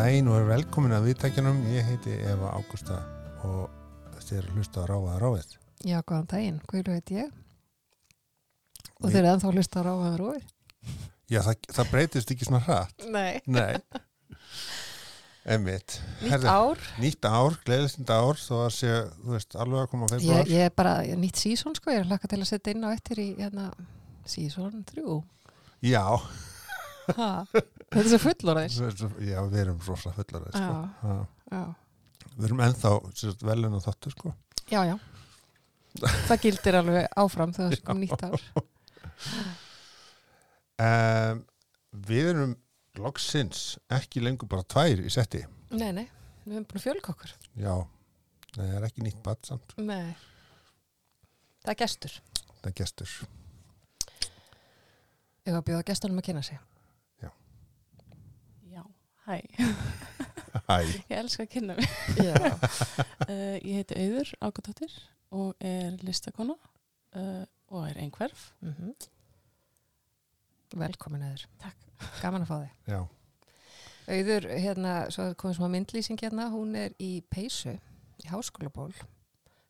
Daginn og er velkomin að viðtækjanum. Ég heiti Eva Ágústa og þetta er hlusta að ráða að ráðið. Já, góðan daginn, Guðlu heit ég og þeir eru ennþá að hlusta á ráðan rói Já, það, það breytist ekki svona hratt. Nei Nei. Emmitt. Nýtt ár Nýtt ár, gleðilegt nýtt ár, þó að sé, þú veist, alveg að koma að ég, februar. ég er bara, ég, nýtt sísón sko, ég er hlakka til að setja inn á eftir í hérna, sísón þrjú Já, ha. Þetta er svo fullorðis já, við erum rosa fullar, sko. Við erum ennþá velun og þáttu, sko. já, já. Það gildir alveg áfram þegar það kom nýtt ár. Um, við erum loksins ekki lengur bara tvær í setti. Nei, nei, við erum búin að fjölga okkur. Já, það er ekki nýtt bad samt. Nei. Það er gestur. Það er gestur. Ég var að bjóða gestunum að kynna sig hæ, Hæ. ég elska að kynna mig. Já, Uh, ég heiti Auður Ágúttóttir og er listakona uh, og er einhverf. mm Velkomin eður Takk. Gaman að fá þig Já. Auður, hérna, svo er komið smá myndlýsing hérna, hún er í peysu, í háskólaból,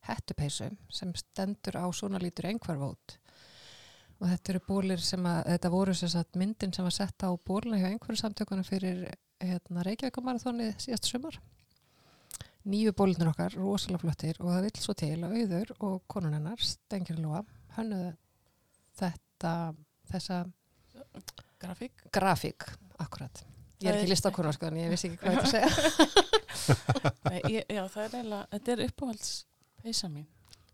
hettupeysu, sem stendur á svona lítur einhverfót. Og þetta eru bólir sem að, þetta voru sem sagt myndin sem var sett á bólina hjá einhverju samtökunum fyrir hérna, Reykjavíkamarathónið síðast sumar. Nýju bólinir okkar, rosalega flottir og það vill svo til að auður og konun hennar, Stengir Lóa, hönnuðu þetta, þessa Grafík. grafík, akkurat. Ég er ekki er- listakona sko, en ég vissi ekki hvað þetta að segja. Nei, ég, já, það er eiginlega, þetta er uppáhalds peysa mín.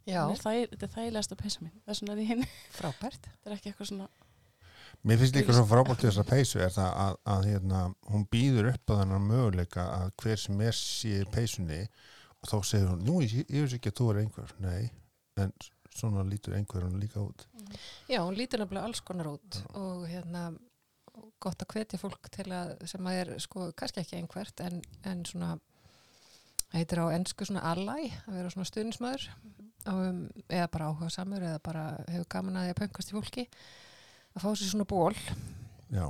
Er Það, er þægilegasta peysa mín. Það er svona því henni. frábært. Þetta er ekki eitthvað svona, Mér finnst líka svo frábært í þessar peysu er það að, að hérna, hún býður upp á þennan möguleika að hver sem er í peysunni og þá segir hún, nú, ég, ég veist ekki að þú er einhver. Nei, en svona lítur einhver hún líka út. Já, hún lítur nefnilega alls konar út og hérna gott að hvetja fólk til að sem að er sko kannski ekki einhvert en, en svona heitir á ennsku svona ally að vera svona stuðnismæður um, eða bara áhuga samur eða bara hefur gaman að því að pöngast í fólki að fá sér svona ból Já,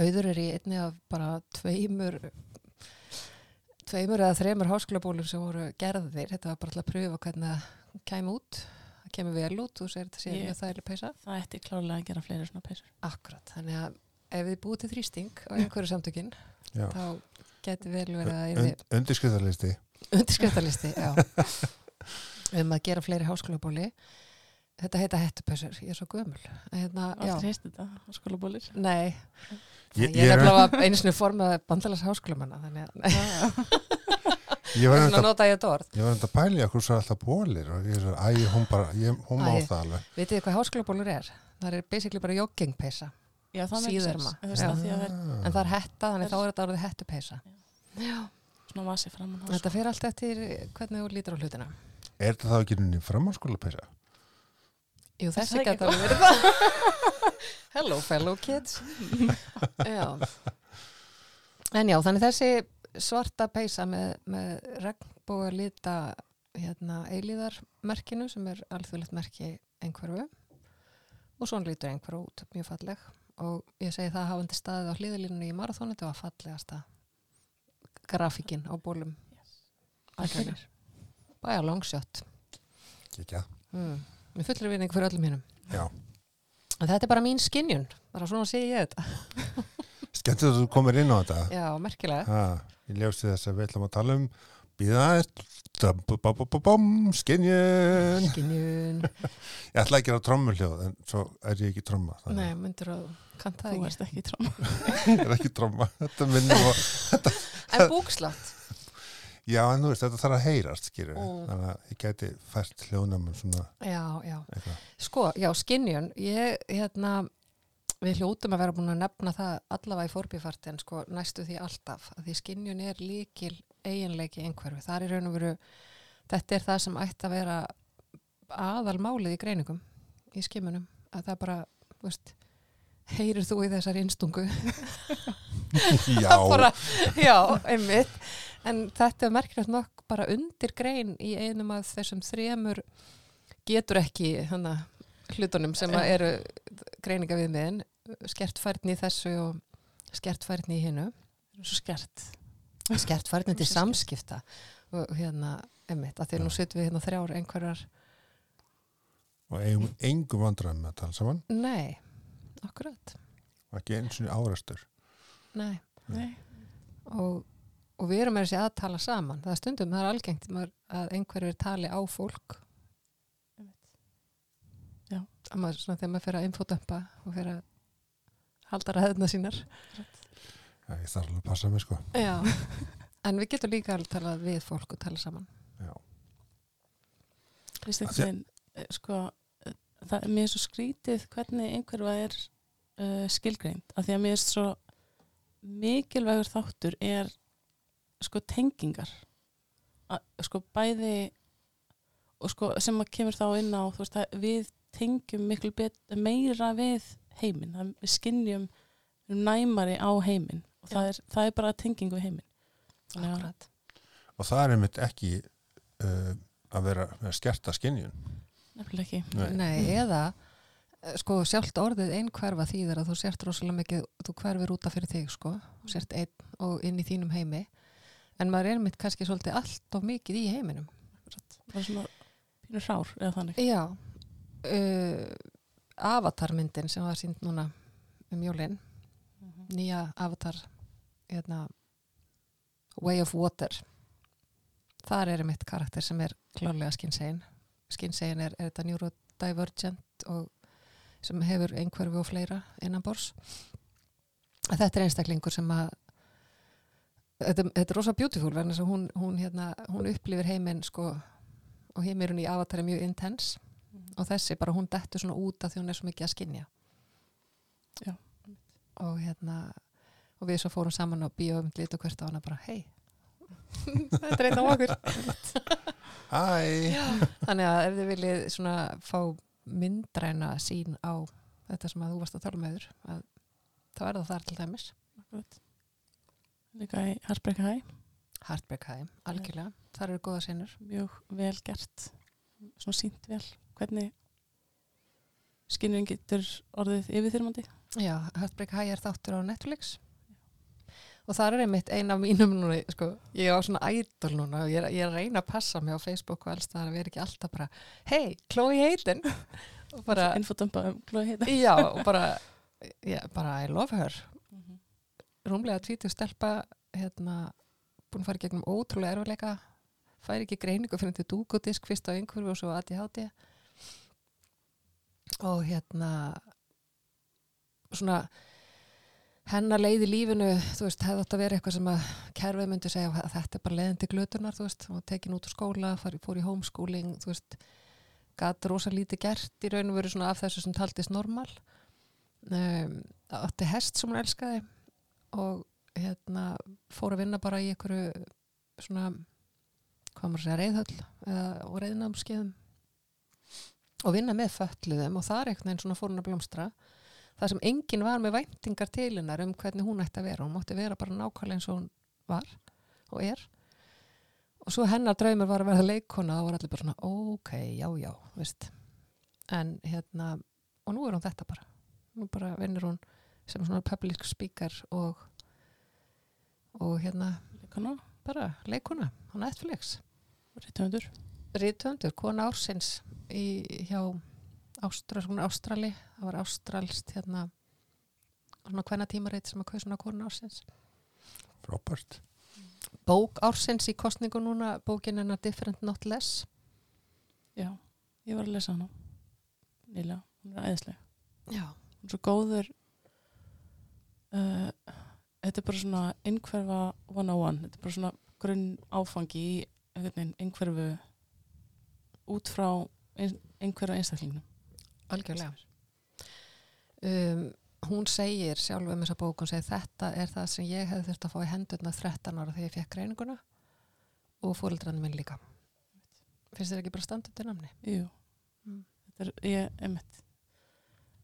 auður er í einni af bara tveimur tveimur eða þreimur háskólabólum sem voru gerðir. Þetta var bara til að pröfa hvernig það kæmi út. Það kemur vel út og sér þetta sé Ég- mjög þægileg peysa. Það ætti klárlega að gera fleiri svona peysur. Akkurat, þannig að ef þið búið til þrýsting á einhverju samtökin já. þá geti vel verið að Und, undirskriftarlisti. undirskriftalisti já, um að gera fleiri háskólabóli þetta heita hettupössur, ég er svo gömul hérna, já, Aldrei heist þetta á skólabólir. nei Ég, ég, er nefnilega einu sinni formað bandalags háskólamanna þannig að ég var enda nota ég þetta orð Ég var enda að pæli að hversu alltaf bólir og ég er svo, æ, hún bara, ég, hún má það alveg. vitið þið hvað háskólabólur er? það er basically bara Já, Já. að það er Ah. en það er hetta, þannig þá er þetta orðið hettupeysa svona vasi framan á. þetta fer allt eftir hvernig þú lítur á hlutina Er þetta þá ekki nýjum framhanskóla peysa? Jú, þessi gæti alveg verið það. Hello, fellow kids. já. En já, þannig þessi svarta peysa með, með regnbóa lita hérna, eilíðarmerkinu sem er alþjóðlegt merki einhverfu og svona lítur einhverfu út, mjög falleg og ég segi það hafandi staðið á hliðalínunni í marathónu, þetta var fallegasta grafíkin á bólum algjörnir. Bæja longshot. Kikja. Mm. Mér fullir vinning fyrir öllum hinnum. Já. En þetta er bara mín skinjun, bara svona sé ég þetta. Skemmt að þú komir inn á þetta. Já, merkilega. Ha, ég ljósi þess að við ætlum að tala um býða aðeins skinjun Skinjun. ég ætla ekki að gera trommuljóð en svo er ég ekki tromma Nei, myndir að kanta það Þú ekki. ert ekki tráma. ég er ekki tromma þetta minnum á En búkslátt. Já en þú veist þetta þarf að heyrast skýru Mm. þannig að ég gæti fært hljóðnum svona Já, já. eitthvað Sko, já, skinjun. Ég, hérna, við hljótum að vera búin að nefna það allavega í forbífart en sko næstu því alltaf. Því skinjun er líkil eiginleiki einhverfi. Það er raun og veru, þetta er það sem ætti að vera aðalmálið í greiningum, í skimunum. Að það bara, veist, heyrir þú í þessar innstungu já, bara, já, einmitt en þetta er merkilegt nokk bara undir grein í einum af þessum þremur getur ekki hana, hlutunum sem eru greininga við miðin skertfærni í þessu og skertfærni í hinnu svo skert. Skert færni til samskipta og hérna, emmitt, að því að nú Já. setjum við hérna þrjár einhverjar, og eigum engum vandræðum með að tala saman? Nei akkurat, og ekki eins og árestur nei. Nei. og, og við erum með þessi að tala saman. Það er stundum, það er algengt að einhverjur tali á fólk. Já. að maður, svona þegar maður fer að infodömpa og fer að halda ræðina sínar. Já, ég þarf alveg að passa mig sko. Já, en við getum líka alveg talað við fólk og tala saman. Já, Af einhvern að- eh, sko, eh, það er mér svo skrítið hvernig einhverfa er uh, skilgreind, af því að mér er svo mikilvægur þáttur er sko tengingar. Að, sko bæði og sko sem að kemur þá inn á þú veist við tengjum miklu bet, meira við heiminn, við skinnjum næmari á heiminn. Og það er, það er bara tenging við heiminn. Akkurat. og það er einmitt ekki uh, að vera að skerta skinjun nefnilega ekki. Nei. Nei, eða eh, sko sjálft orðið einhverfa þýðir að þú sért rosalega mikið, þú hverfir útaf fyrir þig sko, sért einn og inn í þínum heimi en maður er mitt kannski svolítið allt of mikið í heiminum bara svona pínur hrár eða þannig. Já. Uh, Avatarmyndin sem var sínd núna um jólin. Nýja Avatar hérna, Way of Water. Þar er mitt karakter sem er klálega skynsegin. Skynsegin er, er þetta neurodivergent og sem hefur einhverfi og fleira innan bors þetta er einstaklingur sem að þetta, þetta er rosa beautiful vegna þess að hún, hún, hérna, hún upplifir heiminn sko og heimurinn í Avatar er mjög intens og þessi bara hún dettur svona út af því hún er svo mikið að skinja Já. og hérna og við svo fórum saman á bíóum lit og hvert á hana bara hei þetta er einn á okkur. Þannig að ef þið viljið svona fá myndræna sín á þetta sem að þú varst að tala með þér að þá er það þar til dæmis. Akkurat. Líka í Hersberg Hæ Heartbreak High, algjörlega, þar eru góða sinnur mjög vel gert. Svona sínt vel. Hvernig skinnurinn getur orðið yfirþyrmandi. Já, Heartbreak High er þáttur á Netflix. Og það er einmitt ein af mínum núna, sko, ég á svona ædol núna og ég er, ég er að reyna að passa mig á Facebook og alls það að vera ekki alltaf bara hei, Chloe Hayden. Infodömpa um glóði heita já, og bara já, bara I love her rúmlega tvítu stelpa hérna, búin að fara gegnum ótrúlega erfiðleika fær ekki greiningu fyrir til dúkodisk fyrst á einhverju og svo ADHD og hérna svona hennar leið í lífinu, þú veist, hefði átt að vera eitthvað sem að kerfið myndi segja þetta er bara leiðin til glötunar, þú veist, og tekin út úr skóla, fór, fór í homeschooling, þú veist, gat rosa lítið gert í raun og veru svona af þessu sem taldist normal. Um, átti hest sem hún elskaði og hérna fór að vinna bara í einhverju svona, hvað maður að segja, reyðhöll eða, og reyðnámskeiðum og vinna með fötluðum og það er einhvern veginn svona fór hún að blómstra það sem enginn var með væntingar til hennar um hvernig hún ætti að vera. Hún mátti vera bara nákvæmlega eins og hún var og er. Og svo hennar draumur var að verða leikona og það var allir bara svona ok, já, já, veist en hérna og nú er hún þetta bara. Nú bara vinnur hún sem svona public speaker og og hérna leikana bara leikona á Netflix. Og reytöfundur Ríðtöndur, kona ársins í, hjá Ástrali, það var ástralst hérna svona hvenna tímarit sem að kauð svona kona ársins. Frábært. Bók ársins í kostningu núna bókin hennar Different Not Less. Já, ég var að lesa hana nýlega, hún er æðisleg. Já, hún er svo góður uh, þetta er bara svona einhverfa 101 þetta er bara svona grunn áfangi í einhverfu út frá ein, einhverju einstaklingnum. Algjörlega. Um, hún segir sjálf um þessa bók, hún segir þetta er það sem ég hefði þurft að fá í hendurna 13 ára þegar ég fekk greininguna og fóreldrarnir minn líka. Finnst þér ekki bara standið til namni? Jú, Mm. þetta er ég, einmitt.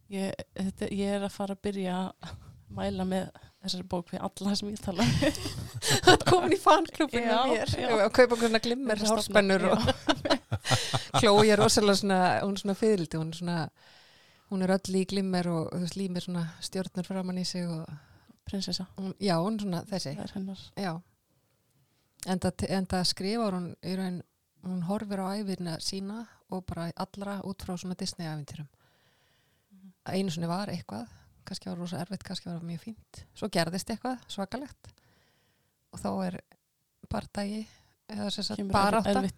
Ég, þetta, ég er að fara að byrja að mæla með þessari bók við alla sem ég tala. Það er komin í fanklubinu mér og kaupa svona glimmer hárspennur og Chloe er rosalega svona hún er svona fyrildi, hún er svona hún er öll í glimmer og þú veist límir svona stjórnur framann í sig og prinsessa, Hún- Já, hún svona þessi. það er hennar Já. Enda, enda skrifar hún í raun, hún horfir á æfirna sína og bara allra út frá svona Disney-æfintyrum. Mhm. Einu sinni var eitthvað, kannski var rosa erfitt, kannski var mjög fínt. Svo gerðist eitthvað svakalegt. Og þá er bardagi eða sem sagt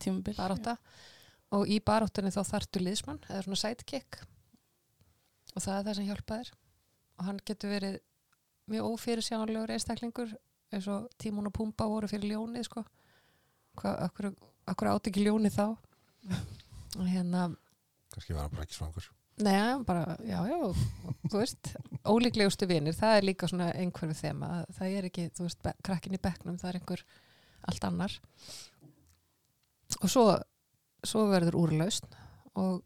tímabil barátta. Og í baráttunni þá þartu liðsmann eða svona sidekick. Og það er það sem hjálpaðir og hann getur verið mjög ófyrirsjánlegur einstaklingur eins og Tímon og Pumba voru fyrir ljónið sko. Hvað, akkur, akkur átt ekki ljónið þá? Og hérna kannski var hann bara ekki svangur Nei, bara, já, já, þú veist, ólíklegustu vinir, það er líka svona einhverfið þema, það er ekki, þú veist, krakkin í bekknum, það er einhver allt annar. Og svo, svo verður úrlausn og,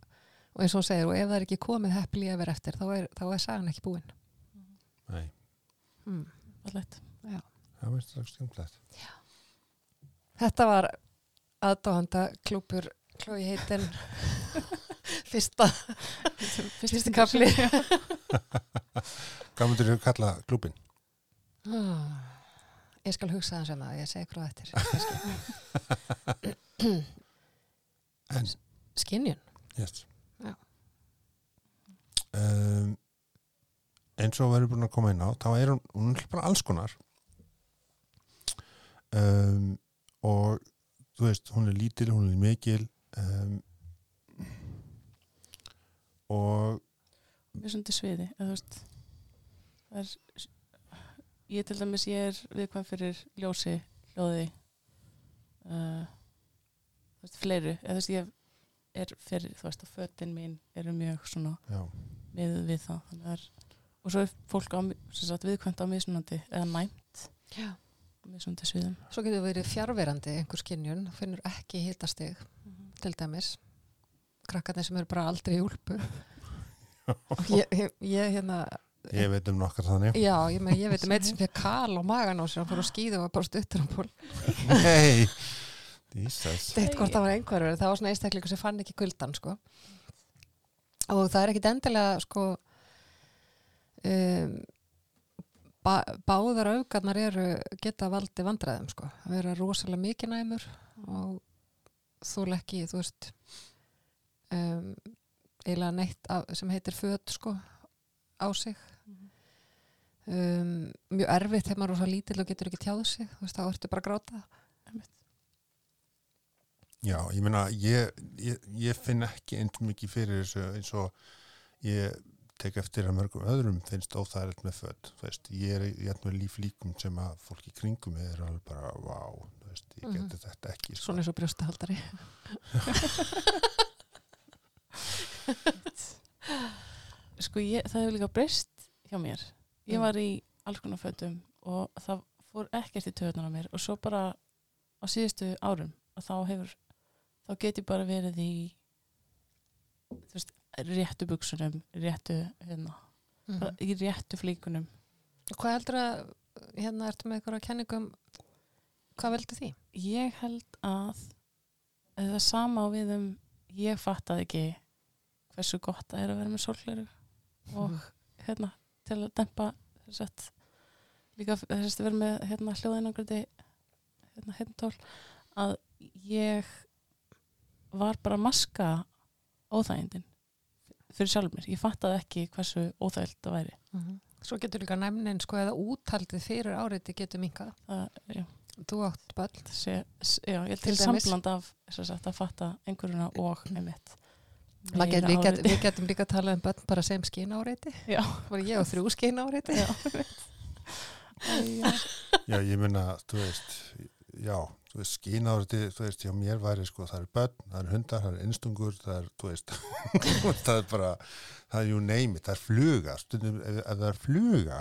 og eins og hún segir, og ef það er ekki komið heppli að vera eftir, þá er, þá er sagan ekki búin. nei, Mm. Fallegt. það veist það skemmtilegt Þetta var aðdáhanda klúpur Klói heitin fyrsta, fyrsta kapli. hvað myndir þú kalla klúbin? Ah, Ég skal hugsa þess um það, ég segi hvað eftir. En, Skinjun. yes Já. um, eins og verður búin að koma inn á þá er hún, hún er bara alls konar um, og þú veist, hún er lítil, hún er mikil um, og mjög svona til sviði veist, er, ég til dæmis ég er viðkvæm fyrir ljósi hljóði uh, veist, fleiru. Eða þú veist ég er fyrir þú veist að fötin mín eru mjög svona já, við við það. Þannig að það er, og svo er fólk á, sem sagt, viðkvæmt á mismunandi eða næmt Já. Svo getur verið fjárverandi einhver skinjun, finnur ekki hitastig til dæmis. Krakkarnir sem eru bara aldrei í úlpu. Og ég, ég, ég hérna, ég veit um nokkar þannig já, ég, með, ég veit um eitt sem fyrir kal á magan á sér, hann fór á skíðu og var bara stuttur á ból. nei, Jesus Þetta hvort það var einhverjur, það var svona einstaklingu sem fann ekki kuldan, sko. Og það er ekkit endilega, sko, um, ba báðar augarnar eru, geta valdi vandræðum, sko. Það vera rosalega mikið næmur og þú ekki, þú veist, um, eiginlega neitt af, sem heitir föt, sko, á sig. Um, mjög erfitt þegar maður er rosa lítill og getur ekki tjáð sig, þú veist, þá ertu bara að gráta. Já, ég meina, ég, ég, ég finn ekki eins mikið fyrir þessu eins og ég tek eftir að mörgum öðrum finnst óþægilegt með född. Þú veist, ég er í með líf líkum sem að fólk í kringum mig er alveg bara, vá, þú veist, ég geti þetta ekki. Sko. Svona eins og brjóstahaldari. sko ég, það hefur líka breyst hjá mér ég Mm. var í alls konar fötum og það fór ekkert í töðunar á mér og svo bara á síðustu árum að þá hefur þá get ég bara verið í þú veist, réttu buksunum réttu, hérna bara í réttu flíkunum Hvað heldur að, hérna ertu með eitthvað kenningum, hvað veldur því? ég held að það sama á við um ég fattaði ekki hversu gott það er að vera með sólgleru og hérna til að dempa þess að líka þess að vera með hérna hljóðinangrandi hérna heimtól að ég var bara að maska óþægindin fyrir sjálf mér, ég fattaði ekki hversu óþægild það væri. Svo getur líka næmnin, sko, eða úthaldið fyrir áriði getur minkað. Þú átt s- já, ég Til sambland af þess að, fatta einhverjuna og einmitt Get, við, get, við getum líka að tala um börn bara sem. Já. Var ég á þrjú skín áriði? Já, já. Já, ég meina, þú veist, já, þú veist, skínáriði, þú veist, hjá mér væri, sko, það eru börn, það eru hundar, það eru einstungur, það er, þú veist, það er bara, það er you name it, það er fluga, stundum, ef, ef það er fluga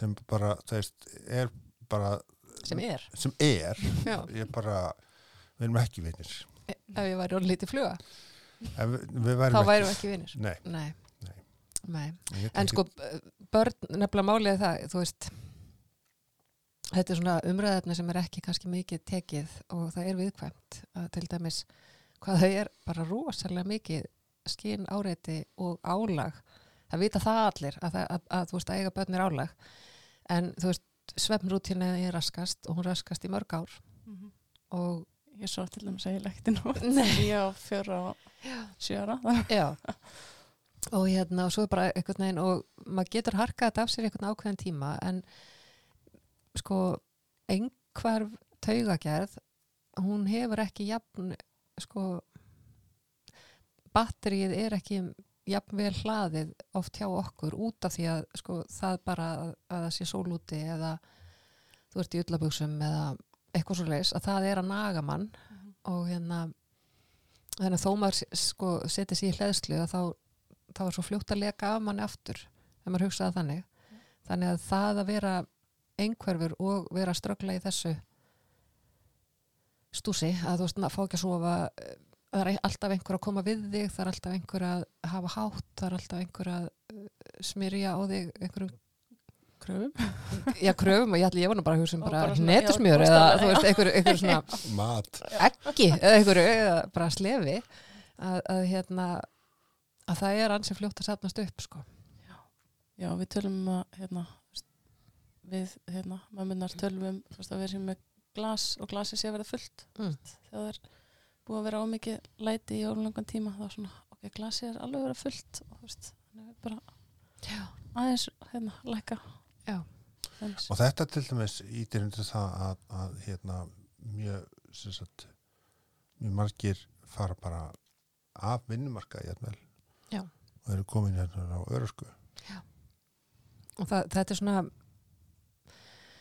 sem bara, þú veist, er bara, Sem er. sem er, Já. ég bara, við erum ekki vinnir. Ef ég væri orðin lítið fluga, við, þá værum við ekki vinnir. Nei, Nei. Nei. En sko, börn, nefnilega málið er það, þú veist, þetta er svona umræðefni sem er ekki kannski mikið tekið og það er viðkvæmt að til dæmis hvað þau er bara rosalega mikið skinn áreiti og álag. Það vita það allir að, það, að, að þú veist að eiga börn er álag. en þú veist, svefnrútína er raskast og hún raskast í mörg ár Mhm. og Ég svo til dæmis að ég lekti nú ég á fjóra og sjöra Já. Og hérna og svo er bara einhvern veginn og maður getur harkað þetta af sér einhvern ákveðin tíma en sko einhver taugagerð hún hefur ekki jafn sko batterið er ekki jafn vel hlaðið oft hjá okkur út af því að sko það bara að, að það sé sól úti eða þú ert í ullabuxum eða eitthvað svo leis að það er að naga mann og hérna þannig að þó maður sko setja sér í hleðslu að þá, þá er svo fljótt að leka af manni aftur þegar maður hugsaði þannig. Þannig að það að vera einhverfur og vera að ströggla í þessu stúsi að þú veist maður fá ekki að sofa eh, það er alltaf einhver að koma við þig það er alltaf einhver að hafa hátt það er alltaf einhver að eh, smyrja á þig einhverjum kröfum já kröfum og ég ætli ég nú bara að hugsa um bara, bara netusmjör já, eða þú veist já. einhver, svona mat ekki eða einhverju eða bara slefi að, að hérna að það er ansið fljótt að safnast upp sko. Já, við tölum um að hérna, þú veist, við hérna, mammunar tölum um þú veist, að við séum með glas og glasi sé að verða fullt Mm. þegar það er búið að vera ómikið læti í ólangan tíma þá svona, ok, glasi er alveg að vera fullt og þú veist, bara Já. aðeins, hérna, lækka Já. Og þetta til dæmis ítir undir það að, að hérna mjög sagt, mjög margir fara bara af vinnumarka Já. og eru komin hérna á örusku og það, þetta er svona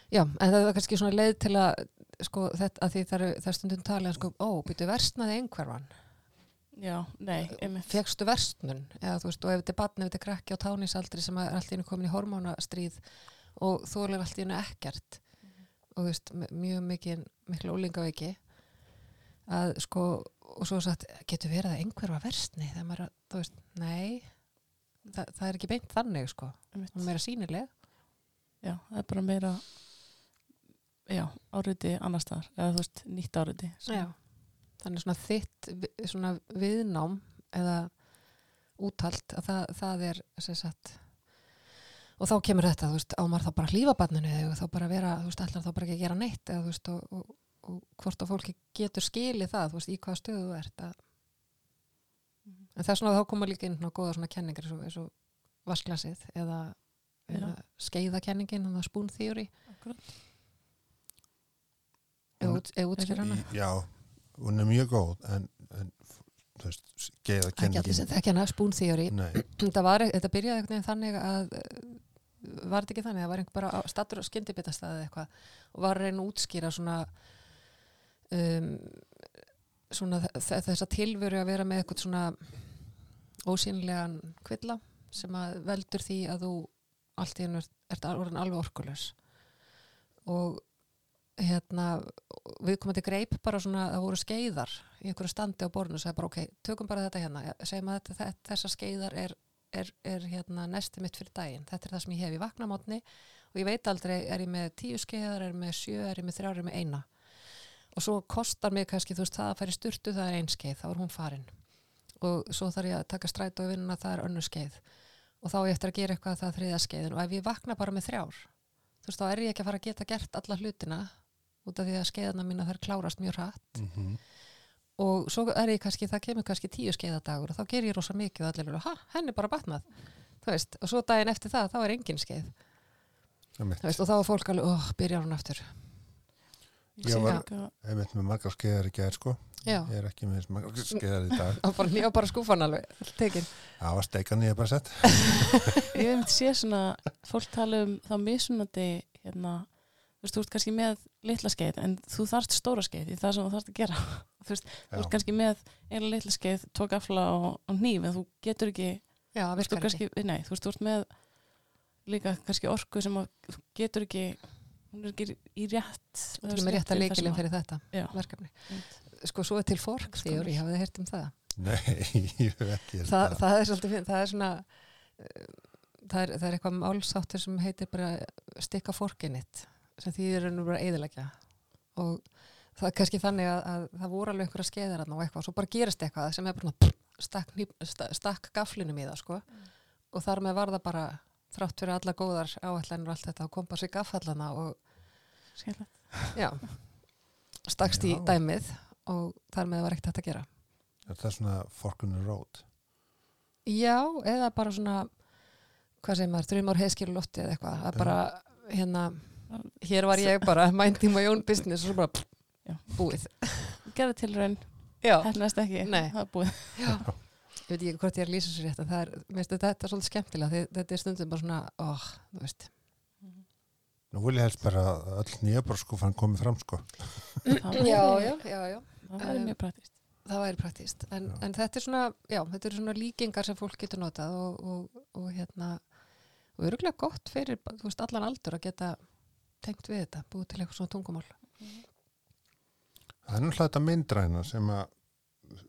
já, en það er kannski svona leið til að sko þetta að því það er, það er stundum talið sko, ó, býtu versnaði einhverfan Já, nei, einmitt. fegstu versnun eða þú veist, og ef þetta er batn, ef þetta er krakki á tánisaldri sem er allt í einu komin í hormónastríð og þólir allt í einu ekkert og þú veist, mjög mikið miklu ólingaveiki að sko, og svo sagt getur verið að einhverfa versni þegar maður, er að- þú veist, nei það, það er ekki beint þannig sko. Hún er meira sínileg Já, það er bara meira já, áriti annar staðar eða þú veist, nýtt áriti Já. Þannig svona þitt svona viðnám eða úthald að það, það er sem sagt og þá kemur þetta, veist, á maður þá bara að hlífa barninu eða þá bara vera, þú veist, ætlar þá bara ekki að gera neitt eða þú veist, og, og, og hvort að fólki getur skilið það, þú veist, í hvaða stöðu þú ert að, en það er svona þá koma líka inn svona góða svona kenningar eins og, eins og vasklasið eða, eða skeiðakenningin, að theory Akkurat. eða út- eða útskýra hana. Já, hún er mjög góð en, en þú veist, skeiða ekki allir sem þekki hana, spoon theory Nei, þetta, byrjaði veginn þannig að var þetta ekki þannig, það var einhver bara stattur á skyndibitastæði eitthvað og var að að útskýra svona um, svona þ- þessa tilveru að vera með eitthvað svona ósýnlegan kvilla sem að veldur því að þú allt í hennu ert, alveg orkulös og hérna viðkomandi greip bara svona að það voru skeiðar í einhverju standi á borðinu og sagði bara ok, tökum bara þetta hérna. Segjum að þetta, þessar skeiðar er, er, er hérna nesti mitt fyrir daginn. Þetta er það sem ég hef í vaknamotni og ég veit aldrei, er ég með tíu skeiðar er ég með sjö, er ég með þrjár, er ég með eina? Og svo kostar mig kannski þú veist það að færi sturtu, það er ein skeið, þá er hún farin. Og svo þarf ég að taka stræt og vinnuna, það er önnur skeið. Og þá ég eftir að gera eitthvað það er þriða skeiðin og ef ég vakna bara með þrjár þú veist, þá er ég ekki að fara að geta gert alla hlutina út af því að skeiðana mína þær klárast mjög hratt. Mm og svo er ég kannski, það kemur kannski tíu skeiðadagur og þá ger ég rosa mikið og allir eru, ha, henni bara batnað. Þú veist, og svo daginn eftir það, þá er engin skeið. Veist, og þá er fólk alveg, oh, byrjar hún aftur. Ég var- Ég veit með margar skeiðar í gær sko. Já, Ég er ekki með þess margar skeiðar í dag. Og bara nýja bara skúfan alveg tekin, Það var steikan ég hef bara sett. Ég hef myndi sé svona fólk tala um þá misunandi hérna, þú veist, þú ert kannski með litla skeið en þú þarft stóra skeið í það sem þú þarft að gera. Þú veist, þú Já. ert kannski með eina litla skeið, tvo gafla og, og nýf en þú getur ekki, já, þú veist, þú kannski nei, þú veist, þú ert með líka kannski orku sem að, þú getur ekki hún er ekki í rétt þú erum með rétt að leikilinn fyrir þetta Já. verkefni, sko svo er til fork þegar ég hafið heyrt um það. Nei, ég hef ekki Þa, það er svolítið fínt, það er svona uh, það er, það er eitthvað málsáttur sem heitir bara stikka forkinnit sem þýðir raun og bara eðilegja og það er kannski þannig að, að það voru alveg einhverja skeiðar þarna og eitthvað og svo bara gerist eitthvað sem er bara svona stakk, hníp- sta- stakk gaflinum í það sko. Og þar með var það bara þrátt fyrir alla góðar áallanir og allt þetta og kom bara sig gaffallana og stakst í dæmið og þar með var ekkert hægt að gera. Er það svona forkunni rót? Já, eða bara svona, hvað segir maður, þrjum ár heiðskilu lofti eða eitthvað, að bara, hérna, hér var ég bara, minding my own business og svo bara, Já. búið. Gerði tilraun, Já, hefnast ekki. Nei. Það er búið. Ég veit ekki hvort ég er lýsa sér rétt, er, finnst þetta er svolítið skemmtilega, þetta er stundum bara svona, óh, þú veist. Nú vil ég helst bara að öll nýjaborskúfan komið fram sko. Já, já, já, já. Það væri mjög praktist. það væri praktíst en, en þetta er svona, já, þetta eru svona líkingar sem fólk getur notað og, og, og hérna og öruglega gott fyrir, þú veist, allan aldur að geta tengt við þetta, búið til eitthvað svona tungumál. Það er náttúrulega þetta myndræna sem að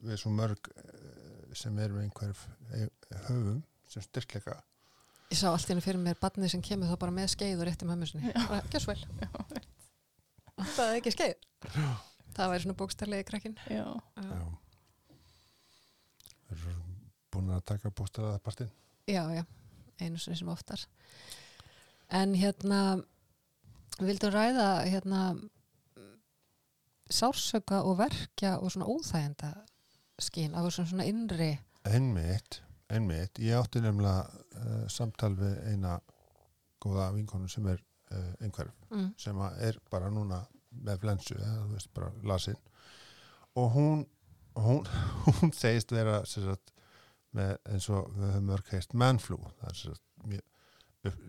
við svo mörg eh, sem erum einhver höfum sem styrkleika. ég sá allt í henni fyrir mér barnið sem kemur þá bara með skeið og rétti með mömmu sinni bara, gjör svo vel. Það er ekki skeið. Það væri svona bókstarlegi krakkin Já. Já. Þeir eru búin að taka bústæðaða partinn. já, já, einu sem oftar. En hérna við vildum ræða hérna sársöka og verkja og svona óþægenda skín af þessum svona innri Einmitt, einmitt. Ég átti nefnilega uh, samtal við eina góða vinkonu sem er uh, einhverf mm. sem er bara núna með flensu eða þú veist bara lasin og hún hún, hún segist vera sagt, með eins og við höfum mörg heist mannflú það er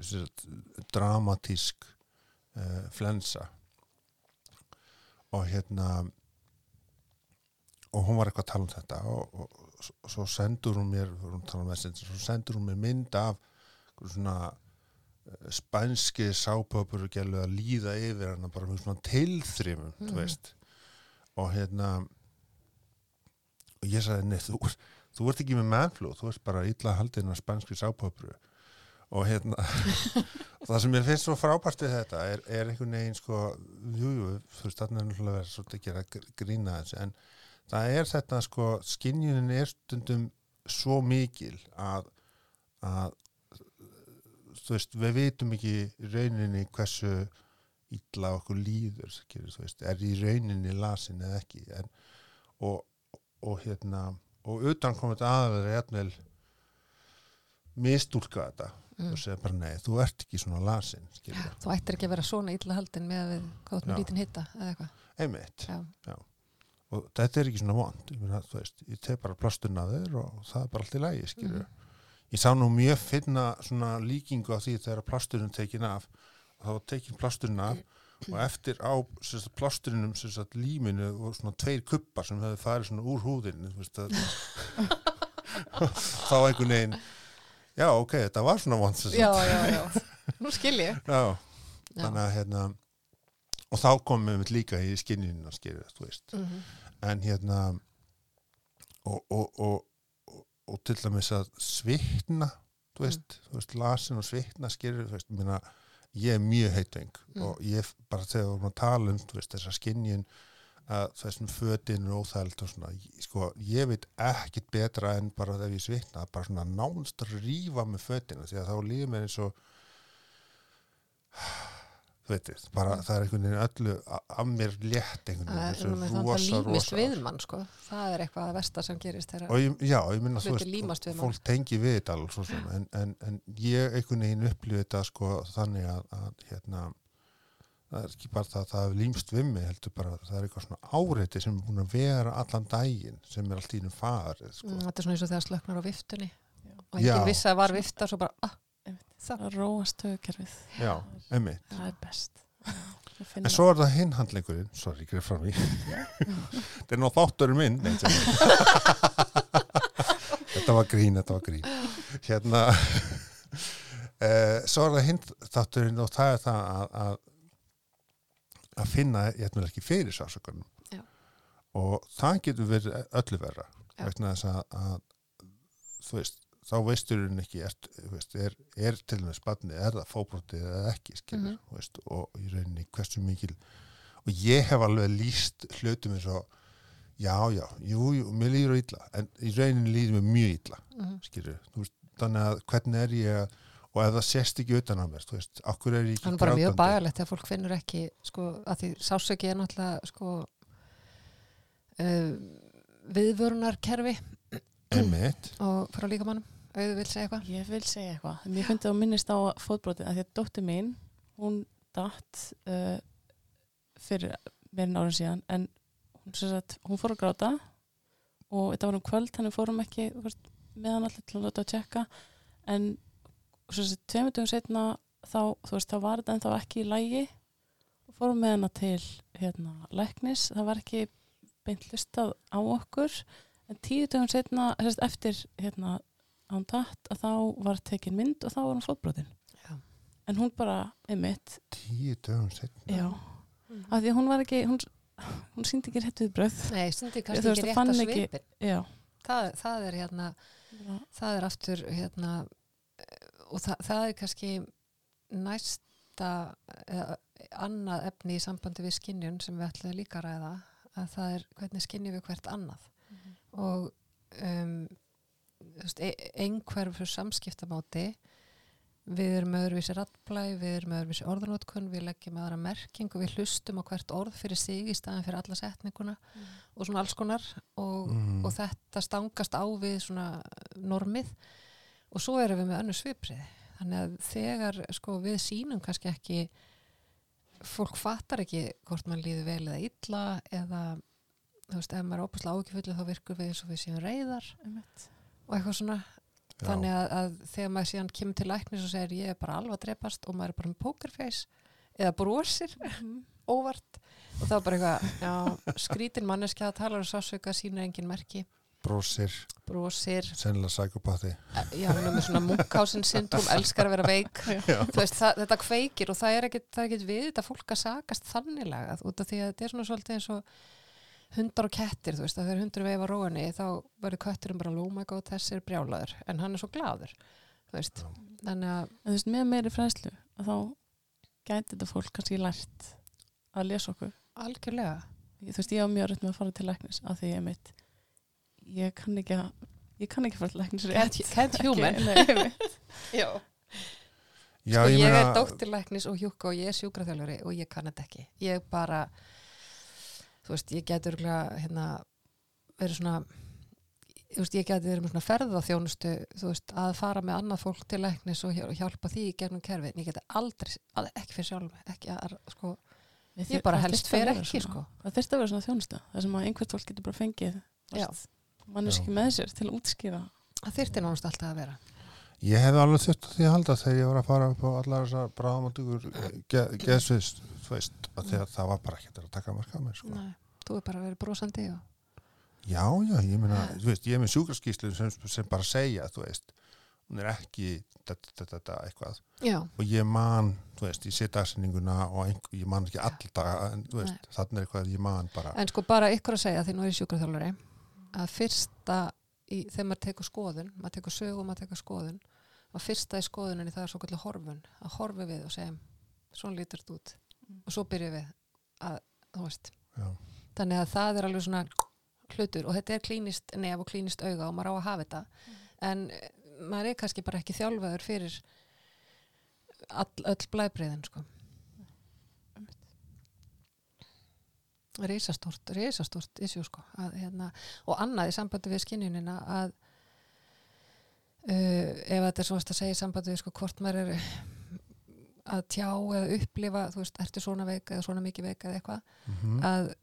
sagt, dramatísk uh, flensa. Og hérna og hún var eitthvað að tala um þetta og, og, og svo sendur hún mér tala um messenger, svo sendur hún mér mynd af svona eh, spænski sápöpur og að líða yfir hana bara með svona Mhm. veist. Og hérna og ég sagði, nei, þú, þú ert ekki með mannflú, þú ert bara illa haldin af spænski sápöpuru og hérna og það sem ég finnst svo frábært við þetta er, er einhvern veginn sko jú, jú, þú veist, þarna er náttúrulega verið svolítið að gera gr- grína þessu, en það er þetta sko, skinjunin er stundum svo mikil að, að þú veist, við vitum ekki rauninni hversu illa okkur líður veist, er í rauninni lasin eða ekki en, og, og hérna og utan komið aðverða jafnvel mistúlka þetta Mm. og segja bara nei, þú ert ekki svona lasin skilur, þú ættir ekki að vera svona illa haldin með að við Já. lítinn hitta einmitt og þetta er ekki svona vond ég, ég teg bara plasturna af þér og það er bara allt í lægi Mhm. ég sá nú mjög finna svona líkingu á því þegar plasturinn tekin af þá tekin plasturinn af og eftir á sagt, plasturinum sem sagt, líminu og svona tveir kuppar sem hefði farið svona úr húðinu þú veist, að, þá einhvern veginn já ok, þetta var svona sagt. já, já, já. nú skil ég já, þannig að hérna og þá komum við líka í skinninu að skilja, þú veist Mhm. en hérna og, og, og, og, og til dæmis að svitna þú veist, þú veist, lasin og svitna skilur, þú veist, minna ég er mjög heitveng Mm. og ég bara þegar við vorum að tala um, þú veist, þessa skinjun að þessum fötin er óþæld og svona, sko, ég veit ekkit betra en bara þegar ég svitna bara svona nánst að rífa með fötina því að þá líður mér eins og þú veitir, bara það er einhvern veginn öllu a- af mér létt einhvern það er veginn, þessu það rosa, límist rosa við mann sko. það er eitthvað að versta sem gerist þegar já, ég minna þú veist, fólk tengi við þetta sem, en, en, en ég einhvern veginn upplifið þetta sko þannig að, að hérna það er ekki bara það að það hefur límst við mig heldur bara að það er eitthvað svona áreiti sem er búin að vera allan daginn sem er allt í hennum farið sko. mm, þetta er svona eins og þegar slöknar á viftunni Já. og Já. vissi að var vifta svo bara, ah, það Það róast höfukerfið. já, emmi Það er best. Ég finn en svo er það hinn handleikurinn sorry, greið fram í þetta er nú þátturinn minn þetta var grín, þetta var grín hérna eh, svo er það hinn þátturinn og það er það að að, að finna ég ekki fyrir sásökunum Já. og það getur verið öllu verra vegna þess að, að þú veist, þá veistur hún ekki er, veist, er, er til með spanni er það fóbrotið eða ekki skilur, Mhm. veist, og í rauninni hversu mikil og ég hef alveg líst hlutum eins og já, já, jú, jú, mér líður illa en í rauninni líður mér mjög illa Mhm. skilur, þú veist, þannig að hvernig er ég að og ef það sést ekki utan á mér, þú veist, okkur er ég ekki Það er bara mjög grátandi? bagalegt þegar fólk finnur ekki sko, að því sásöki er náttúrulega sko, uh, viðvörunarkerfi Einmitt, og frá líkamannum, auðu vil segja eitthvað Ég vil segja eitthvað. Mér finnst það að minnist á fótbrotið að því að dóttir mín, hún datt uh, fyrir meirinn árin síðan en hún, sem sagt, hún fór að gráta og þetta var um kvöld, þannig fórum ekki veist, með hann allir til að láta að tjekka en sem sagt, tveimur dögum setna þá, þú veist, þá var þetta ennþá ekki í lægi og fórum með hana til hérna, læknis, það var ekki beint listað á okkur. En tíu dögum setna, sagt, eftir hérna, hún datt að þá var tekin mynd og þá var hún fótbrotin. Já. en hún bara, einmitt. Tíu dögum setna. já, af því hún var ekki hún, hún síndi ekki rétt við bröð Nei, stundi Þú kannski veist, ekki rétt að svipin já, það, það er hérna það er aftur hérna og það, það er kannski næsta eða, annað efni í sambandi við skinnjun sem við ætlum líka að ræða að það er hvernig skinnjum við hvert annað. Og um, þú veist, e einhverfur samskiptamáti við erum öðruvísi rattblæ, við erum öðruvísi orðanótkun, við leggjum aðra merking og við hlustum á hvert orð fyrir sig í staðan fyrir alla setninguna og svona alls konar og, Mm. og þetta stangast á við svona normið og svo erum við með önnu sviprið þannig að þegar sko við sínum kannski ekki fólk fattar ekki hvort mann líður vel eða illa eða þú veist, ef maður er ópaslega ágifullu þá virkur við eins og við séum reyðar einmitt. Og eitthvað svona. Já. þannig að, að þegar maður síðan kemur til læknis og segir ég er bara alveg að drepast og maður er bara með pokerface eða brosir óvart og þá er bara eitthvað já, skrítin manneskja að tala um sásauka sínur engin merki, Brósir, brosir. Sennilega sækupati. já, hún er með svona munkhausen syndrom elskar að vera veik. Veist, það, þetta kveikir og það er er ekkit við þetta fólk að sakast þannig lagað út af því að þetta er svona svolítið eins og hundar og kettir, þú veist, að þegar hundur veifa róinni þá verður kötturinn bara oh my god, þessi er brjálaður, en hann er svo glaður þú veist, Já. þannig að en þú veist, með meiri fræðslu að þá gæti þetta fólk kannski lært að lesa okkur. Algjörlega. Þú veist, ég á mjög rönt með að fara til læknis af því ég mitt ég kann ekki að ég kann ekki að fara til læknis rétt Can't- human. Já. Sko, ég, meina- er dóttirlæknis og hjúka og ég er sjúkraþjálfari og ég kann þetta ekki ég bara þú veist, ég getur hérna, verið svona þú veist, ég geti verið með svona ferðaþjónustu þú veist, að fara með annað fólk til læknis og hjá- hjálpa því í gegnum kerfi en ég geti aldrei, að, ekki fyrir sjálf ekki að, sko, ég bara helst vera ekki svona. sko það þurfti að vera svona þjónusta það sem að einhvert fólk getur bara fengið Já. Manneski með sér til að útskýra það þyrfti nánast alltaf að vera Ég hefði alveg þurft að því að halda þegar ég var að fara upp á allar þessar bráðamandugur geðsvist, þú veist, að því að það var bara ekkert að taka marka á mér, sko. Nei, þú er bara verið brosandi og Já, já, ég meina, þú veist, ég er með sjúkraskíslu sem, sem bara segja, þú veist, hún er ekki þetta, þetta, þetta, eitthvað. já, Og ég man, þú veist, ég sé dagsinninguna og einhver, ég man ekki all daga, en þú veist, þannig er eitthvað að ég man bara. En sko bara ykkur að segja því nú er ég sjúkraþjálfari að fyrsta í, þegar maður tekur skoðun, maður tekur sögu og maður tekur skoðun og fyrsta í skoðuninni það er svo kallar horfun, að horfi við og segja svona lítur þetta út. Og svo byrjum við að, þú veist. Já. þannig að það er alveg svona hlutur og þetta er klínist nef og klínist auga og maður á að hafa þetta. En eh, maður er kannski bara ekki þjálfaður fyrir all, öll blæbreyðin sko Rísastort, rísastort issue sko að, hérna, og annað í sambandi við skinnjunina að uh, ef þetta er svo að segja í sambandi við sko hvort maður er að tjá eða upplifa, þú veist, ertu svona veik eða svona mikið veik eða eitthvað Mm að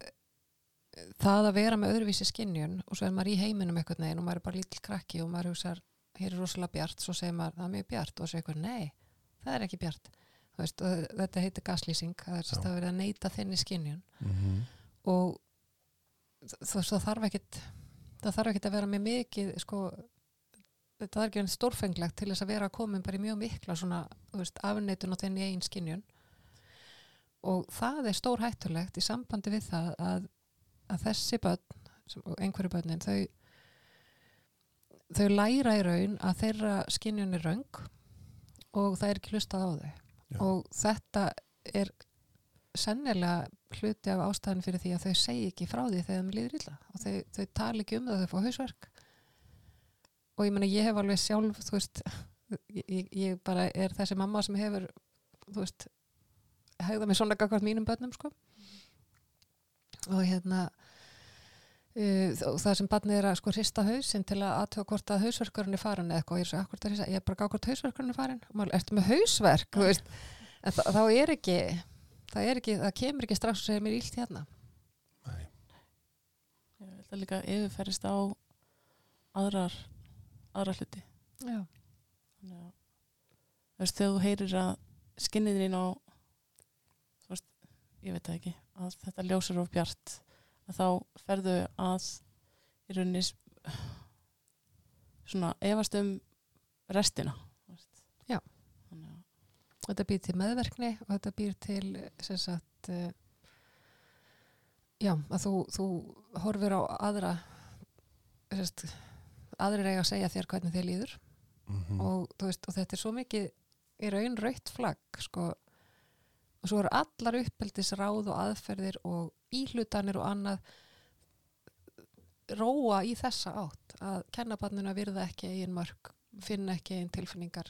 það að vera með öðruvísi skinnjun og svo er maður í heiminum eitthvað neginn og maður er bara lítill krakki og maður hugsar hér er rosalega bjart, svo segir maður það er mjög bjart og svo segir eitthvað, nei, það er ekki bjart veist, þetta heitir gaslýsing það er að vera að neyta þinni skinnjun -hmm. Og það þarf ekkit það þarf ekkit að vera með mikið sko, þetta er ekki enn stórfenglegt til þess að vera að koma bara í mjög mikla svona, þú veist, afneitun á þenni eigin skinnjun og það er stór hættulegt í sambandi við það að, að þessi börn einhverju börnin þau þau læra í raun að þeirra skinnjun er röng og það er ekki hlustað á þau Já. og þetta er sennilega hluti af ástæðan fyrir því að þau segi ekki frá því þegar þeim líður illa. Og þau, þau tala ekki um það að þau fá hausverk. Og ég meina ég hef alveg sjálf þú veist, ég, ég- bara er þessi mamma sem hefur þú veist hegða mig svona gagvart mínum börnum sko. Og hérna uh, það sem barnið er að sko hrista hausinn til að aðtöga hvort að hausverkurinn er farin eða eitthvað, ég er svo akkur að hrista, ég er bara gá hvort hausverkurinn er farin og maður, ertu með hausverk? Þú veist, en þá er ekki það er ekki, það kemur ekki strax og segir mér illt hérna Nei. Ég held að líka yfirferðist á aðrar, aðrar hluti. já, Þannig að, þú veist, þegar þú heyrir að skinnið þín á, þú veist, ég veit það ekki, að þetta ljósar of bjart, að þá ferðu að í rauninni svona efast um restina. þú veist. Já. Þannig að, þetta býr til meðverkni og þetta býr til sem sagt uh, já, að þú, þú horfir á aðra sem sagt, aðrir eiga að segja þér hvernig þér líður Mhm. og, þú veist, og þetta er svo mikið í raun rautt flagg sko. og svo eru allar uppeldis ráð og aðferðir og íhlutanir og annað róa í þessa átt að kenna barninu að virða ekki eigin mörg finna ekki eigin tilfinningar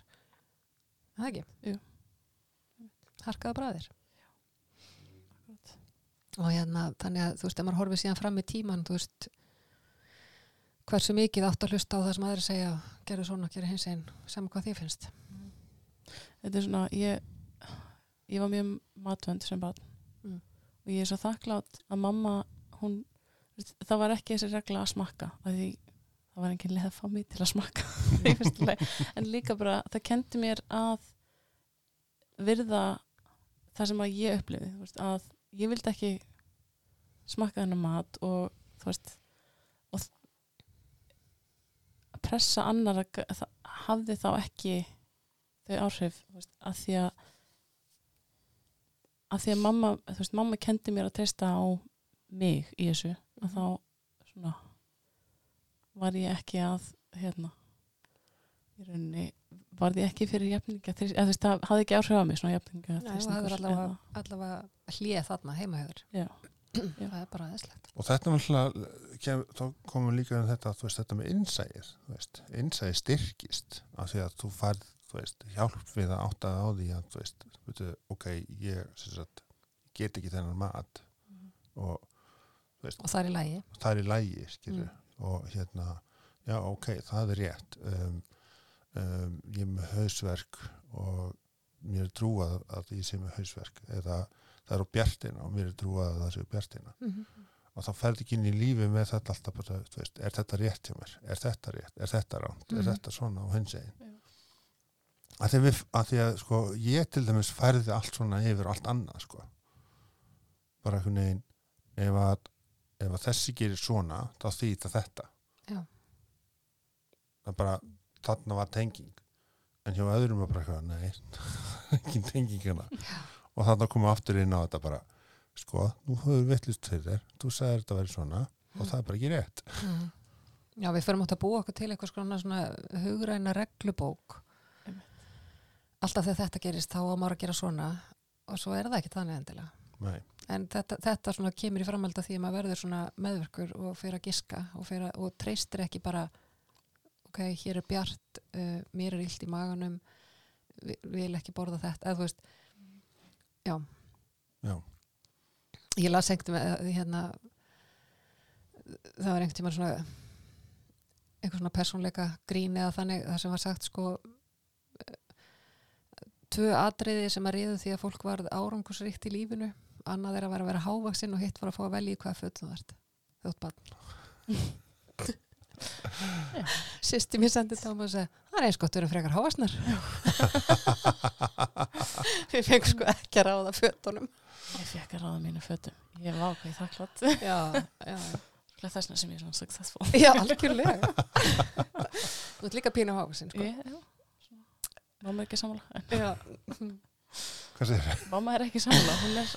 Er það ekki? Jú. Harkaða bræðir og hérna, þannig að þú veist, ef maður horfið síðan fram í tíman, þú veist hversu mikið átt að hlusta á það sem aðri segja, gerðu svona, gerðu hins einn sem hvað því finnst. Þetta er svona, ég, ég var mjög matvönd sem barn. Mm. og ég er svo þakklátt að mamma, hún, það var ekki þessi regla að smakka, af því það var engin leið að fá mig til að smakka. En líka bara, það kendi mér að virða það sem að ég upplifi, veist, að ég vildi ekki smakka þennan mat og þú veist og að pressa annar að það hafði þá ekki þau áhrif veist, að því að að því að mamma þú veist, mamma kendi mér að treysta á mig í þessu að þá svona var ég ekki að hérna í rauninni var ég ekki fyrir jafninga eða þú veist, það hafði ekki áhrif á mig svona jafninga Nei, það er allavega, allavega hlið þarna heimahöður Já. það er bara aðeinslegt og þetta er kem, þá komum líka um þetta, þú veist, þetta með veist, innsæðið styrkist af því að þú færð, þú veist, hjálp við að átta á því að, þú veist, veitu, ok, ég sem sagt, get ekki þennan mat og og það er í lægi það er í lægi, skilur og hérna, já, ok, það er rétt. Um, um, ég er með hausverk og mér er trúað að ég sé með hausverk eða það er á bjartina og mér er trúað að það sé á bjartina. Og þá ferði ekki inn í lífi með þetta alltaf bara, veist, er þetta rétt hjá mér? Er þetta rétt, er þetta ránt, er Mhm. þetta svona og hins egin Já. að því, við, að því að sko, ég til dæmis færði allt svona yfir allt annað sko. Bara einhvern veginn ef að, ef að þessi gerir svona þá þýta þetta. Já. það bara þarna var tenging. En hjá öðrum var bara eitthvað, nei ekki tenging hérna. Og þarna komum við aftur inn á þetta bara sko, nú höfum við vittlust til þér. Þú sagðir þetta væri svona og það er bara ekki rétt. Mhm. Já, við förum átt að búa okkur til eitthvað svona, svona hugræna reglubók. Alltaf þegar þetta gerist þá á maður að gera svona og svo er það ekki þannig endilega. Nei, en þetta, þetta svona kemur í framhald að því að maður verður svona meðverkur og fyrir að giska og, fyrir að, og treystir ekki bara ok, hér er bjart uh, mér er illt í maganum vi- vil ekki borða þetta eða þú veist já, já, ég las einhvern veginn hérna það var einhvern tímann svona einhver svona persónleika grín eða þannig það sem var sagt sko tvö atriði sem að riðu því að fólk varð árangusríkt í lífinu. Annað er að vera að vera hávaksinn og hitt var að fá að velja í hvaða fötum þú ert þjótt barn Sýsti mér sendið þá og segi það er eins gott að vera frekar hávaksnar Við fengum sko ekki að ráða fötunum. Ég fekk að ráða mínu fötum. Ég var ákveð þakklátt Já, já. Þessna sem ég er svona successful. Já, algjörlega. Þú ert líka pínu hávaksinn sko. ég, já, svona. mamma er ekki sammála. Hvað segir þér? mamma er ekki sammála. Hún er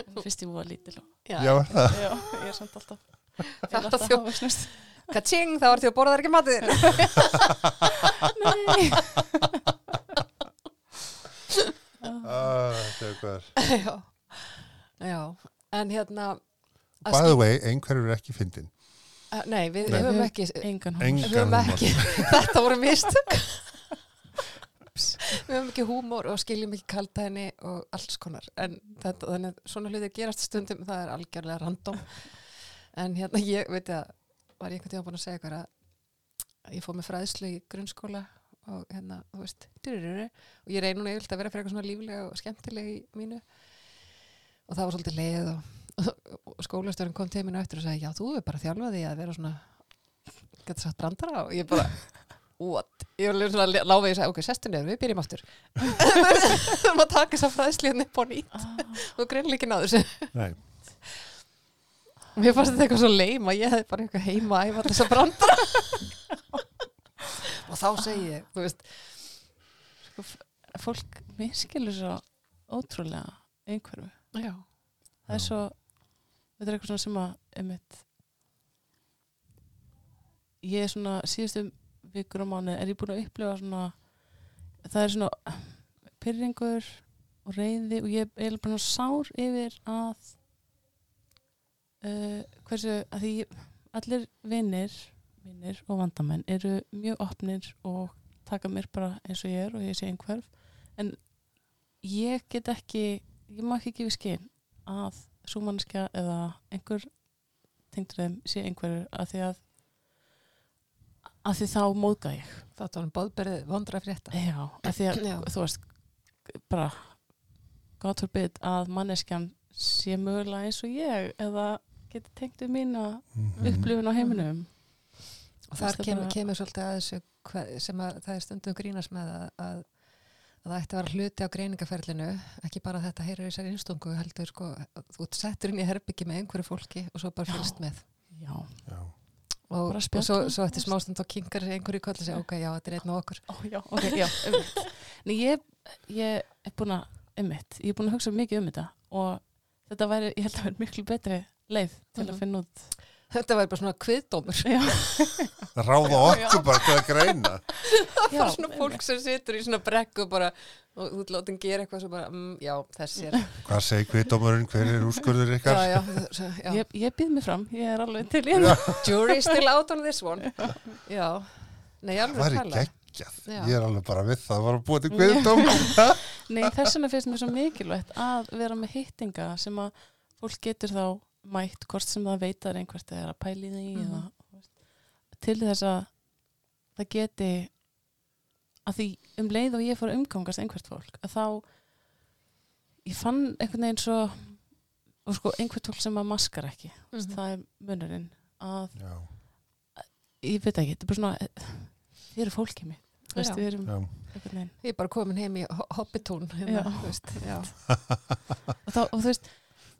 hún er fyrst í búa lítil og, já. Já, er það? Já, ég er samt alltaf er Þetta alltaf Katsing, þá ert því að borða þær ekki matið nei. Ah, þetta er hvað Já. Já, en hérna By the way, einhverjur er ekki fyndin. Uh, nei, við Nei. höfum ekki engan Við Engan höfum húmor. ekki Þetta voru mistök. Við höfum ekki húmór og skiljum ekki kaldæðinni og alls konar. En þetta, þannig að svona hlutir gerast stundum það er algjörlega random. En hérna ég veit að var ég einhvern tíma búin að segja ykkur að ég fóð með fræðslu í grunnskóla og hérna, þú veist dyrururu, og ég núna yfirlega að vera fyrir eitthvað svona líflega og skemmtilega í mínu. Og það var svolítið leið og, og skólastjórinn kom til mínu eftir og sagði, já, þú er bara þjálfaði að vera svona getur sagt brandara og ég bara what? Ég var svona láfið og sagði, ok, sestu niður, við byrjum aftur. Við erum að taka þess að fræðsliðin upp á nýtt ah, og greinlega ekki náður þessu. Nei, Mér fannst þetta eitthvað svo leim að ég hefði bara eitthvað heima að æfa þess að brandara og þá segi ég, þú veist sko, fólk miskilur svo ótrúlega einhverfu. Já, það er svo þetta er eitthvað svona sem að einmitt, ég er svona síðustu vikur og mánu er ég búin að upplifa svona það er svona pyrringur og reyði og ég er bara sár yfir að uh, hversu að því allir vinnir vinnir og vandamenn eru mjög opnir og taka mér bara eins og ég er og ég sé einhverf. En ég get ekki ég má ekki gefa skinn að súmannskja eða einhver tengdur þeim sé einhverjur að því að að því þá móðga ég. Það var um bóðberðið vondra frétta. Já, að því að Já. þú veist bara gott for bit að manneskjan sé mögulega eins og ég eða geti tengt um mína Mhm. upplifun á heiminum og þar kemur, bara- kemur svolítið að þessu hva- sem að það er stundum grínast með að, að, að það ætti að vera hluti á greiningaferlinu ekki bara að þetta heyrir í sér einstungu heldur sko, þú ert settur inn í herbyggi með einhverju fólki og svo bara Já. fylgst með já, Já, og, og svo, svo eftir smástund og kingar einhverju koll og segja ok, já, þetta er einn og okkur Ó, já, ok, já. Nei, ég, ég er búin að, einmitt, ég er búin að hugsa mikið um þetta og þetta væri, ég held að vera miklu betri leið til Mhm. að finna út. þetta var bara svona kviðdómur. Já, ráða okkur bara til að greina. Það var svona fólk sem situr í svona brekku og bara, og þú látum gera eitthvað svo bara, mm, já, þessi er Hvað segir kviðdómurinn, hver er úrskurður ykkar? já, já, já. ég, ég býð mig fram, ég er alveg til í þetta. jury still out on this one. Já, nei, Það alveg væri tala geggjað, Já. ég er alveg bara við það, að búa til kviðdóm Nei, þess vegna finnst mér svo mikilvægt að vera með hittinga sem að fólk getur þá mætt hvort sem það veitar einhvert eða er að pæli því Mhm. eða, þú veist, til þess að það geti að því um leið og ég fór að umgangast einhvert fólk að þá ég fann einhvern veginn svo og sko einhvert fólk sem að maskar ekki mm Mhm. það er munurinn að Já, ég veit ekki, þetta er bara svona þið eru fólkið mitt þú veist, Já. við erum ég er bara komin heim í ho- hobbitún hérna, þú veist, og, þá, og þú veist,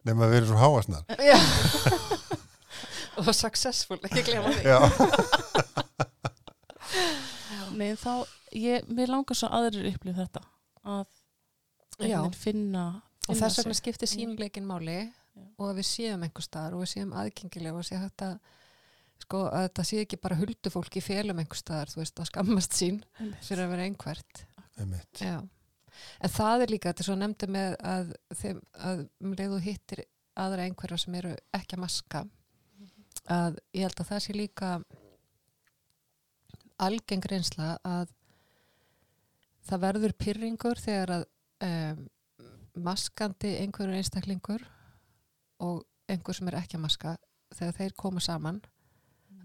nema við erum svo háasnar já. og successful, ekki glemma því. Já, Nei, þá, ég, mér langar svo aðrir upplif þetta að veginn finna, og finna þess vegna skiptir sínleikin máli Já. og að við séum einhver staðar og við séum aðgengilega og sé hægt að sko að þetta sé ekki bara huldu fólki í félum einhver staðar, þú veist, að skammast sín fyrir að vera einhvert. Einmitt. Já. En það er líka, þetta er svo nefndi með að, þeim, að um leið og hittir aðra einhverja sem eru ekki að maska að ég held að það sé líka algeng reynsla að það verður pyrringur þegar að um, maskandi einhverjur einstaklingur og einhver sem er ekki að maska þegar þeir koma saman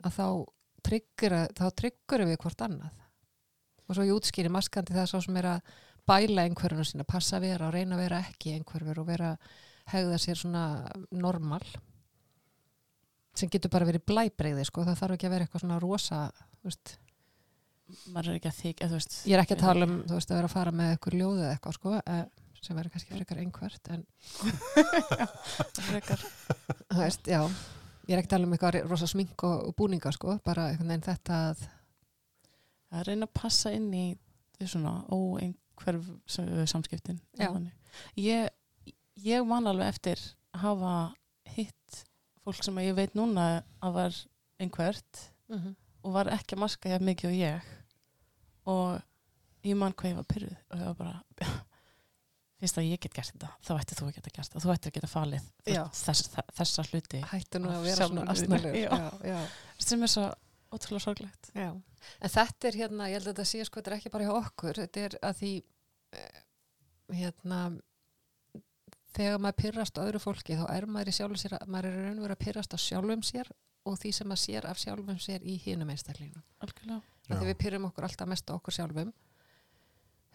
að þá tryggur, við hvort annað. Og svo ég útskýri maskandi það svo sem er að bæla einhverjuna sína, passa að vera og reyna að vera ekki einhverfur og vera hegða sér svona normal sem getur bara verið blæbreyði sko, það þarf ekki að vera eitthvað svona rosa veist, maður er ekki að þykja, ég er ekki að tala um veist að vera að fara með eitthvað ljóð eða eitthvað sko, eh, sem verður kannski frekar einhvert en frekar, þú veist, já ég er ekki að tala um eitthvað rosa smink og, búninga sko, bara einhvern veginn þetta að að reyna að passa inn í svona óeinhverf sam- samskiptin ég, ég man alveg eftir að hafa hitt fólk sem ég veit núna að var einhvert og var ekki að maska hjá mikið og ég. Og ég man hvað ég var pyrruð og ég var bara finnst að ég get gert þetta þá ætti þú að geta gert þetta, þú ætti að geta falið þess, þess, þessa hluti hættu nú að vera svona já. sem er svo ótrúlega sorglegt. Já, en þetta er hérna, ég held að þetta sé sko, þetta er ekki bara hjá okkur, þetta er að því hérna þegar maður pyrrast á öðru fólki þá er maður í sjálfum sér, að- maður er í raun og verið að pyrrast á sjálfum sér og því sem maður sér af sjálfum sér í hinum einstaklinum. Þegar við pyrrum okkur alltaf mest á okkur sjálfum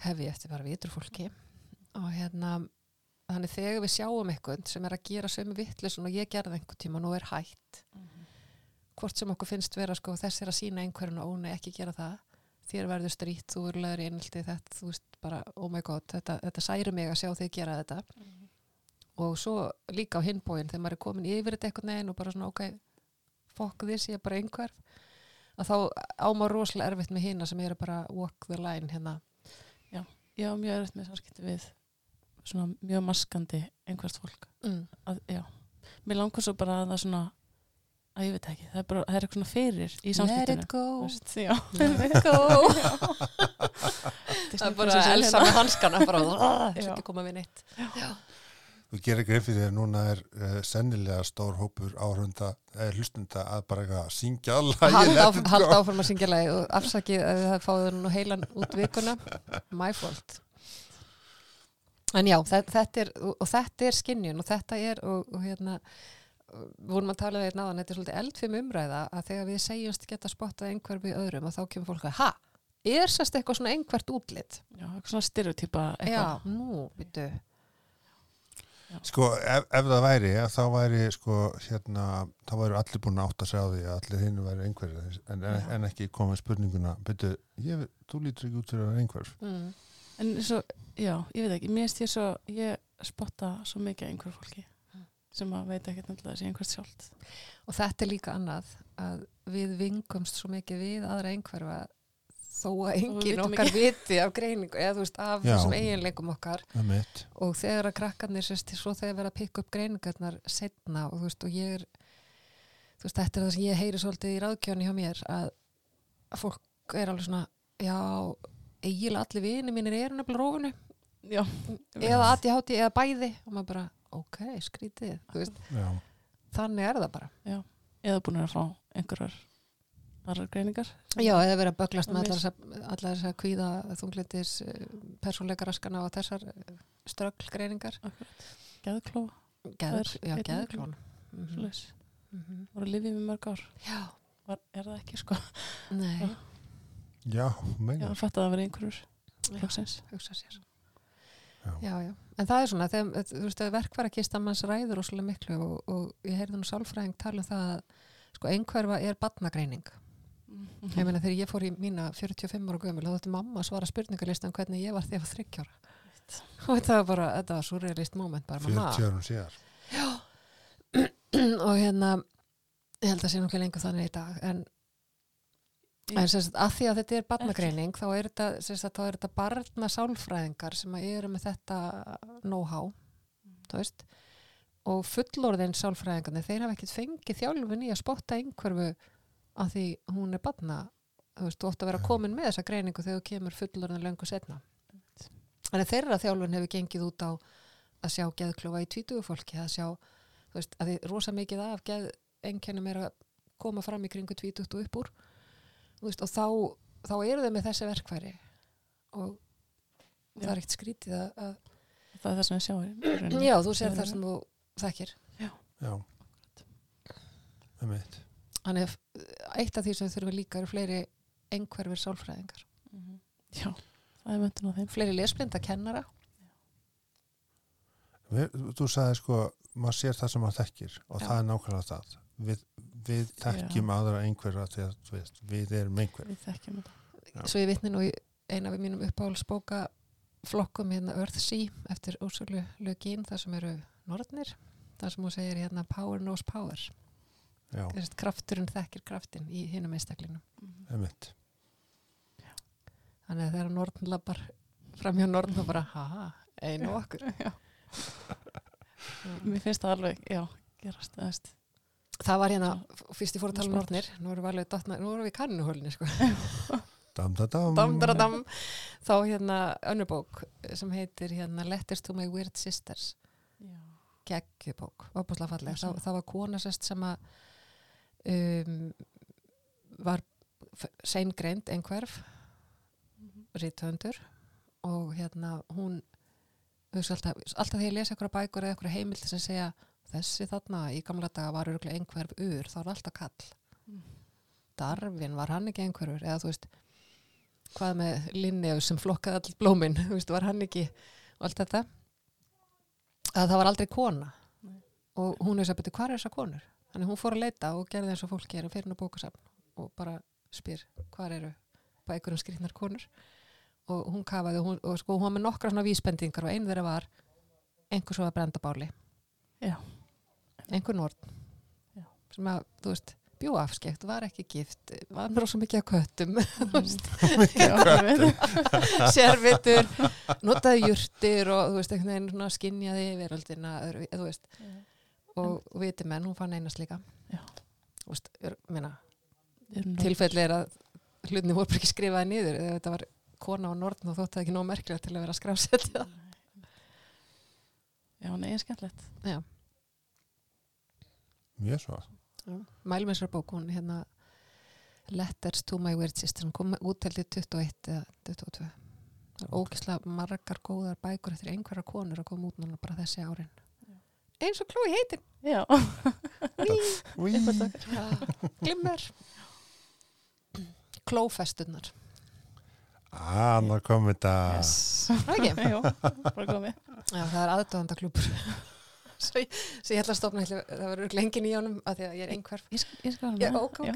hef ég eftir bara ytru fólki og hérna þannig þegar við sjáum eitthvað sem er að gera sömu vittlusun og ég gerði einhvern tíma og nú er hætt. Hvort sem okkur finnst vera sko þess er að sína einhverjum og ónei ekki gera það. Þér verður strýtt, þú verður leður einhaldi þetta, þú veist bara, oh my god þetta, þetta særi mig að sjá þig gera þetta. Og svo líka á hinbóin þegar maður er komin yfir þetta eitthvað neginn og bara svona ok, fokk ég er bara einhverf að þá ámá rosalega erfitt með hina sem eru bara walk the line hérna. Já, mjög erfitt með samskipti við svona mjög maskandi einhvert fólk. Mm. að, já, mér langar svo bara að það svona að ég veit ekki, það er bara, það er eitthvað svona fyrir í let samskiptinu it go. Þú veist, já, let it go. Það er bara prinsessan elsa hérna. með hanskana bara, ah, Já. svo ekki koma við neitt. Þú gerir greið fyrir því að núna er uh, sennilega stór hópur áhrunda eða hlustunda að bara eitthvað að syngja Let halda go. áfram að syngja lagi og afsakið að það fáið nú heilan út vikuna my fault en já, þetta, þetta er og, þetta er skinnjun og þetta er og, og hérna vorum að tala við einn áðan, þetta er svolítið eldfim umræða að þegar við segjumst geta spottað einhver við öðrum og þá kemur fólk að ha, er sérst eitthvað svona einhvert útlit? Já, eitthvað svona stereotypa já, eitthvað nú, býtu Sko, ef, ef það væri, ja, þá væri sko, hérna, þá væri allir búin að átta sig á því að allir hinn væri einhverjir en, en, Já. en ekki komið spurninguna ég, þú lítur ekki út fyrir að vera einhver. Mm. En svo, já, ég veit ekki mér ég svo, ég spotta svo mikið einhver fólki sem að veit ekki nefnilega að sé einhvert sjálft. Og þetta er líka annað að við vingumst svo mikið við aðra einhverfa þó að vitum okkar viti af greiningu eða þú veist af Já. þessum eiginleikum okkar. Með mitt og þegar að krakkarnir sérst, svo þegar verða að pikka upp greiningarnar setna og þú veist og ég er þú veist þetta er það sem ég heyri svolítið í ráðkjóni hjá mér að, að fólk er alveg svona já, eiginlega allir vini mínir eru nefnilega rófunu já, eða aðti hátti eða bæði. Og maður bara, ok, skrítið þú veist, Já, þannig er það bara. Eða búin að fá einhverjar aðrar greiningar. Já, eða verið að böglast með allar allar þessar kvíða þunglindis persónleika raskana og þessar strögglegreiningar geðklófa, Geður, er já, mm svoleiðis. -hmm. voru lifið með mörg ár. Já, Var, er það ekki sko? Nei, Já. já, já, meina hann fatt að það verið einhverjur Já. loksins hugsa sér Já. Já, já, en það er svona þegar, þú veist, verkvarakistan manns ræður óslega miklu og, og ég heyrði nú sálfræðing tala um það að sko einhverfa er badnagreining Mhm. ég meina þegar ég fór í mína 45 ára gömul þá þótti mamma svara spurningalistan hvernig ég var þegar ég var þryggjára og þetta var bara, þetta var surrealist moment bara, mamma, 40 árum síðar og hérna ég held að sé nokkið lengur þannig í dag en, Ég- en sérst, að því að þetta er barnagreining þá er þetta, sérst, þá er þetta barna sálfræðingar sem eru með þetta know-how veist. Og fullorðin sálfræðingarnir þeir hafa ekkert fengið þjálfun í að spotta einhverfu að því hún er barna. Þú veist, þú ótt að vera komin með þessa greiningu þegar þú kemur fullorðin löngu setna Þannig þeirra þjálfun hefur gengið út á að sjá geðklofa í tvítugu fólki að sjá, þú veist, að því rosa mikið af geð einkennum er að koma fram í kringu tvítugt og upp úr veist, og þá, þá eru þau með þessi verkfæri og það Já. er ekkert skrítið að, að það er það sem við sjáum já, þú sér Það það sem þú þekkir. Já, mitt þannig að eitt af því sem þurfum líka eru fleiri einhverfir sálfræðingar. Mhm. já, það er möntun á þeim. Fleiri lesblinda kennara. Við, þú sagði sko, maður sér það sem maður þekkir og Já. það er nákvæmlega það við, við þekkjum aðra einhverja þegar veist, við erum einhver. Við þekkjum þetta. Svo ég vitni nú í eina af mínum uppáhaldsbóka flokkum hérna Earthsea eftir Úrsölu Lögin þar sem eru norðnir þar sem hún segir hérna power knows power. Já, Þessast, krafturinn þekkir kraftin í hinum einstaklinum með mitt þannig að þegar norðn labbar fram hjá norðn og bara haha, einu okkur. Já. mér finnst það alveg, já, gerast það veist. Það var hérna, fyrst ég fór að tala um Sport. norðnir nú erum við alveg dottna, nú erum við í kannuhólni sko. dam, dam, dam. dam, dam, dam. þá hérna önnur bók sem heitir hérna Letters to my weird sisters já, geggjubók, opaslega falleg það, það var kona sest sem að um, var seingreind einhverf Mhm. rithöndur og hérna hún Þú veist, alltaf, alltaf þegar ég lesa eitthvað bækur eða eitthvað heimildi sem segja þessi þarna í gamla daga var örgulega einhver ur, þá er alltaf kall Mm. Darvin, var hann ekki einhverfur eða þú veist hvað með Linneus sem flokkaði all blómin veist, var hann ekki og allt þetta að það var aldrei kona Nei. og hún er að byrja, hvað er þessar konur? Þannig hún fór að leita og gerði eins og fólk gerir fyrir hún að bókasafn og bara spyr hvað eru bækur um skrýtnar konur og hún kafaði og, hún, og sko hún var með nokkra svona vísbendingar og einn þeirra var einhver svo að brenda báli Já. Einhver nord Já. sem að, þú veist, bjó afskekt var ekki gift, var mér svo mikið að köttum veit. sérvitur notaði jurtir og þú veist, einhvern veginn svona skinjaði veröldina, þú veist. Og, og viti menn, hún fann einast líka. Þú veist, Við erum tilfelli er að hlutinni voru ekki skrifaði niður eða þetta var kona á Norden og þótti það ekki nóg merkilega til að vera skrásetja Já, nei, skemmtilegt. Já, mjög svo. Mælum þessar bók hún hérna Letters to my weird sister hún kom út held ég 21 eða 22 það er ógislega margar góðar bækur eftir einhverja konur að koma út núna bara þessi árin. Já. eins og Chloe heitin glimmer. Klófesturnar. Anna kom þetta. Yes. Það ekki? Jú, bara komið. Já, það er aðdóðandaklúpur svo, ég- svo ég ætla að stopna ætla, það var lengin í honum að því að ég er einhverf Ég, ég skal ok. Já,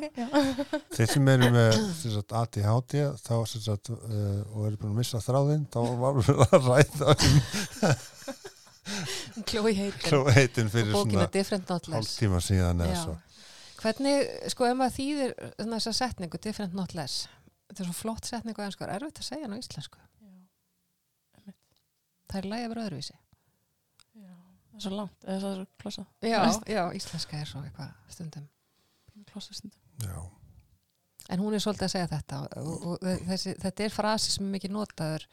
Þeir sem eru með sem sagt, ADHD þá, sem sagt, uh, og eru búin að missa þráðinn þá var við að ræða um klóheitin fyrir bókina svona Different Not Less hálftíma síðan eða svo Hvernig, sko, ef maður þýðir þessa setningu, different not less þetta er svo flott setningu en sko, er erfitt að segja hann á íslensku. Já. Það er lægi að vera öðruvísi. Er svo langt, eða það er svo klossað. Já, já, íslenska er svo eitthvað stundum. Klossað stundum. Já, En hún er svolítið að segja þetta og, og þessi, þetta er frasi sem er mikið notaður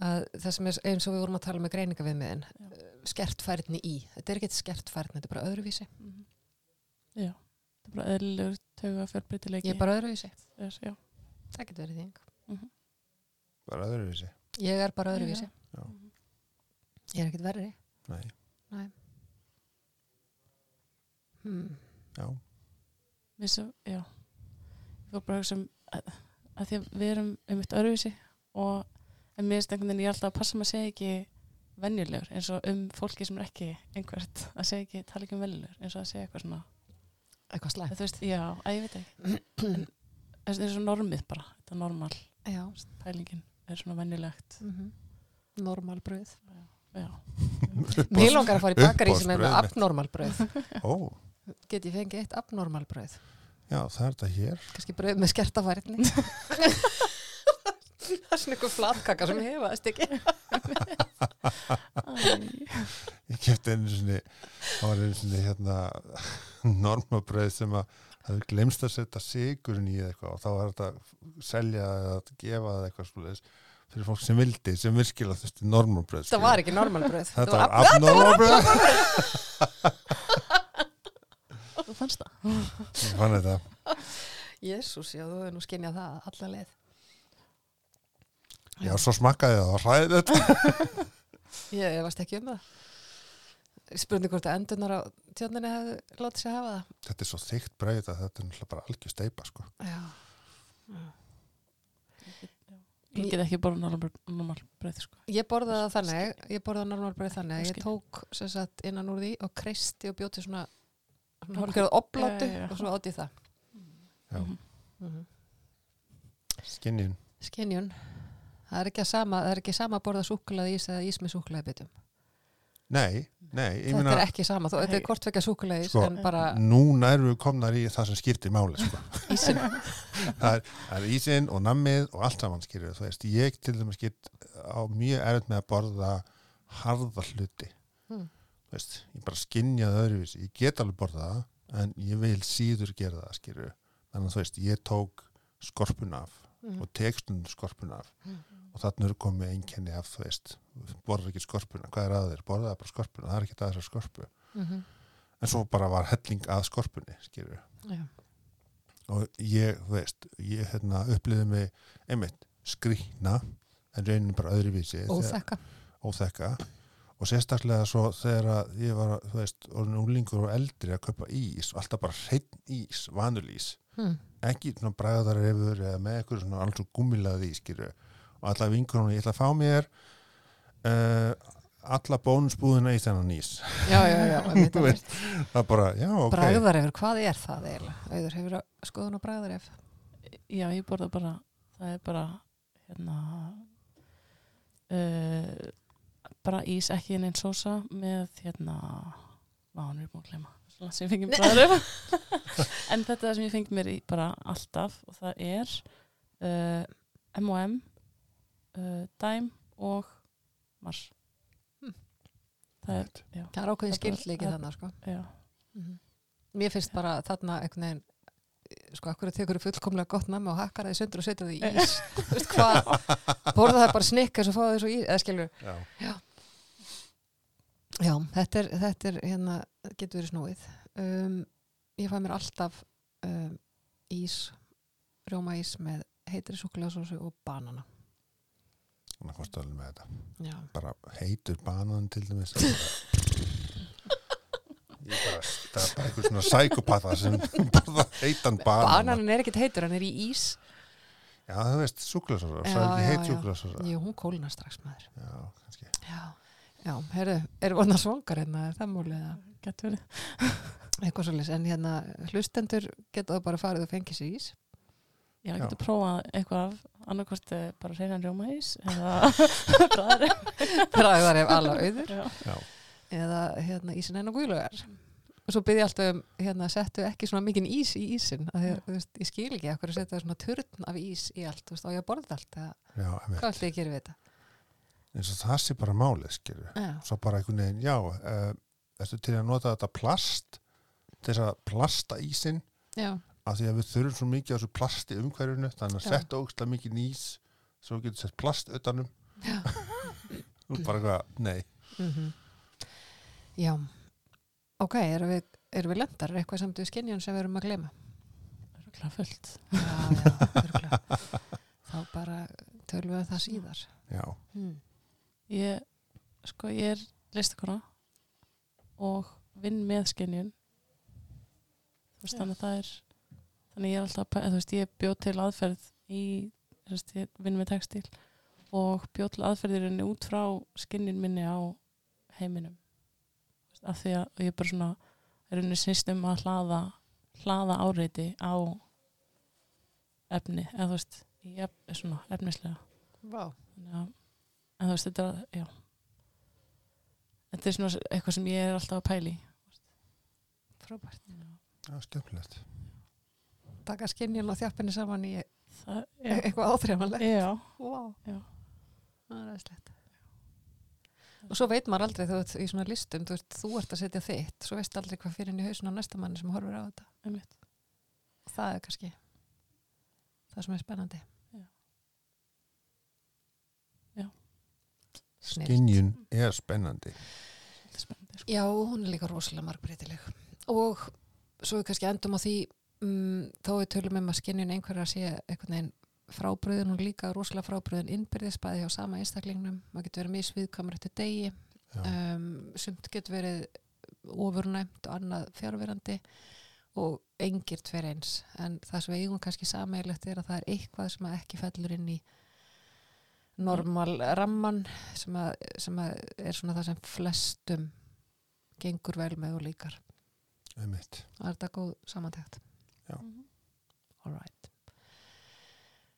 að það sem er eins og við vorum að tala með greininga við miðin, Já. skertfærni í. Þetta er ekki skertfærni, þetta er bara öðruvísi. Mhm. Já, það er bara eðlilegur tauga fjölbreytileiki. Ég er bara öðruvísi. Já, Það getur verið þing. mhm. bara öðruvísi Ég er bara öðruvísi. Já. Mhm. Ég er ekkert verri. Nei, Hmm. já, Mér svo, já. Ég fór bara að hugsa um að, að því að við erum um eitt öðruvísi og en mér finnst einhvern veginn ég er alltaf að passa maður að segja ekki venjulegur eins og um fólki sem er ekki einhvert að segja ekki, tala ekki um venjulegur eins og að segja eitthvað svona Eitthvað slæmt. þú veist, já, að ég veit ekki en það er svo normið bara þetta normal, Já. pælingin er svona venjulegt Mm Normal bröð. já, Mér langar að fara í bakari sem er með Uppáhaldsbrauðið mitt. abnormal bröð. ó, Get ég fengið eitt abnormal bröð? já, það er þetta hér Kanski bröð með skertafærni. það er svona ykkur flatkaka sem hefaðist ekki. Ég kefti einu sinni það var einu sinni hérna normabröð sem að það hefur glemst að setja sigurinn í eitthvað og þá var þetta að selja eða að gefa það eitthvað svoleiðis fyrir fólk sem vildi, sem virkilega þurfti normabröð Það var ekki normal bröð. þetta var abnormabröð þú fannst það ég fann þetta Jésús, já, þú hefur nú skinnjað það alla leið. já, svo smakkaði það og hræði þetta Ég varst ekki um það. Spurning hvort að endunar á tjóninni hefðu látið sér hafa það. þetta er svo þygt að þetta er náttúrulega bara algjör steipa sko. Já. Ég get ekki bara normal, normal breyð sko. Ég borðaði það þannig, ég borðaði normal bröð þannig ég tók sem sagt innan úr því og kristi og bjóti svona, svona hálfgerð oplátu Já, já, já. og svo átti það. Já. Mhm. Mm skinnjun Skinjun. Það er ekki, að sama, það er ekki sama borða súkulaði ís eða ís með súkulaði bitum. nei, nei, Þetta meina er ekki sama, þó, þetta er Nei. hvort vekja súkulaði ís Sko, en bara núna erum við komnar í það sem skiptir máli sko. ísin. það, er, það er ísinn og nammið og allt saman skilur þú veist, ég til dæmis get á mjög erfitt með að borða harða hluti Mm. þú veist, ég bara skinja það öðruvísi ég get alveg borða það en ég vil síður gera það skilur þannig að þú veist, ég tók skorpun af Mm. og tek stundum skorpun af Mm. og þarna eru komið einkenni af þú veist, borða ekki skorpuna, hvað er að þér borða bara skorpuna, það er ekki það þessar skorpu Mhm. en svo bara var helling að skorpunni skilur Já. og ég, þú veist, ég hérna, upplýði mig einmitt skrýna en raunin bara öðruvísi Óþekka. óþekka og sérstaklega svo þegar að ég var, þú veist, orðin úlingur og eldri að kaupa ís alltaf bara hreinn ís, vanulís hm. ekki svona bræðarefur eða með eitthvað svona alls og gummilaði ískiru og alla vingur hún, ég ætla að fá mér uh, alla bónusbúðina í þennan ís. Já, já, já, það er bara, já, ok. Bragðarefur, hvað er það eiginlega? auður hefur skoðun á bragðaref? Já, ég borða bara, það er bara, hérna, uh, bara ís ekki inn einn sósa með, hérna, er búin að glema, svona sem ég fengi bræður en þetta er það sem ég fengi mér í bara alltaf og það er uh, M&M, uh, Dime og Mars. Hm. Það er, já, það er ákveðin Það bara- skildleiki það- þannig sko. já, mér finnst bara þarna einhvern veginn sko, akkur tekur þú fullkomlega gott nammi og hakkar það í sundur og setja það í ís Þú veist hvað, borða það bara snikka og fá það svo í, eða skilur já, Já, þetta er, þetta er hérna, getur verið snúið. Um, ég fæ mér alltaf um, ís, rjóma ís með heitri súkulasósu og banana. Þannig að kosta alveg með þetta Já, bara heitur banan til dæmis það er bara- ég bara, bara einhver svona sækupata sem borða heitan banan bananin er ekkit heitur, hann er í ís. já, þú veist, Já, já, heit já. súkulasósa Jú, hún kólnar strax maður. já, kannski Já, já, heyrðu, er vorna svangar hérna, er það múlið að getur verið. eitthvað svolítið, en hérna hlustendur geta það bara farið og fengið sér ís. Já, Já. getur prófað eitthvað af annarkost bara reynan rjómaís eða bræðari. Bræðar ef alla auður. Já. eða hérna ísin hennar guðlugar og svo byrði ég alltaf um hérna settu ekki svona mikinn ís í ísin að því, að, ég skil ekki okkur að setja svona turn af ís í allt, veist, á ég þetta allt eða já, hvað ætli ég að gera við þetta? Eins og það sé bara málið, skilju já, svo bara einhvern veginn, já uh, ertu til að nota þetta plast þess að plasta ísinn? Já, af því að við þurfum svo mikið á þessu plasti umhverfinu þannig að Já. setja ógstlega mikið ís svo við getum sett plast utanum bara eitthvað, nei mm já ok, erum við, erum við lendar er eitthvað samt við skinnjun sem við erum að glema já, já, örugglega. þá bara tölum við um það síðar já, mm. Ég, sko, ég er listakona og vinn með skinjun. Þú veist, Já. þannig að það er, þannig ég er alltaf, þú veist, ég bjóð til aðferð í, þú veist, ég vinn með textil og bjóð til aðferðirinni út frá skinjun minni á heiminum. Þú veist, Af því að ég er bara svona, er unni snýst um að hlaða, hlaða áreiti á efni, eða þú veist, í ef, svona efnislega. Þannig að, en þú veist, þetta er, já. Þetta er svona eitthvað sem ég er alltaf að pæli. frábært já, skemmtilegt taka skinnjun og þjappinni saman í Það, e eitthvað áþrjámanlegt já, Wow. Já. Það er aðeinslegt. Og svo veit maður aldrei þú veist, í svona listum, þú, veist, þú ert að setja þitt, svo veist aldrei hvað fyrir inn í hausin á næsta manni sem horfir á þetta. einmitt. Og það er kannski það sem er spennandi. Já. Já. Snillt. Skinjun er spennandi Þetta er spennandi, sko. Já, hún er líka rosalega margbreytileg. Og svo við kannski endum á því, um, þó við tölum um að skinnjun einhverja sé einhvern veginn frábröðun og líka rosalega frábröðun innbyrðisbæði hjá sama einstaklingnum. Maður getur verið misviðkamur eftir degi. um, sumt getur verið ofurnæmt og annað fjárverandi og engir tver eins. En það sem við eigum kannski sameigilegt er að það er eitthvað sem ekki fellur inn í normal ramman sem, að, sem að er svona það sem flestum gengur vel með og líkar. Það er þetta góð samantækt Mhm. all right.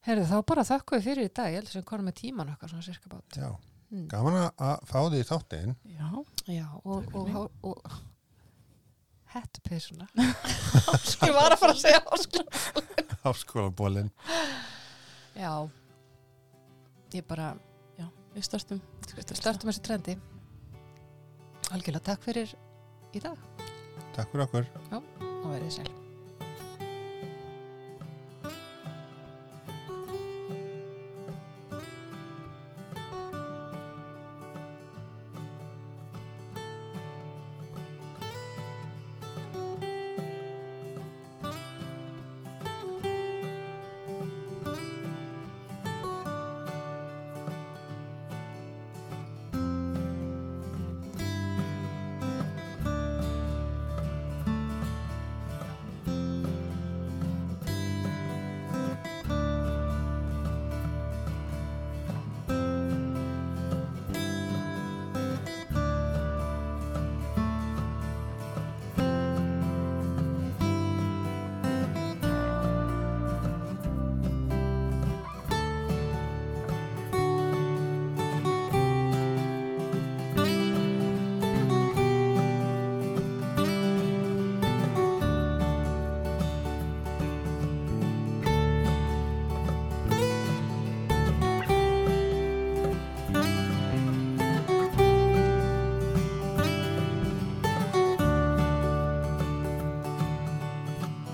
Herðu þá bara þakku við fyrir í dag. Ég held sem konum með tíman okkar svona cirka bát. Já, mm. gaman að- fá því þáttinn. Já, Já, og, og, og, og Hettpeysuna Ég var að fara að segja háskóla háskólabólin Já. Ég bara já, við startum. startum. Þessu trendi. Algjörlega takk fyrir í dag. Takk fyrir okkur. Og verið sæl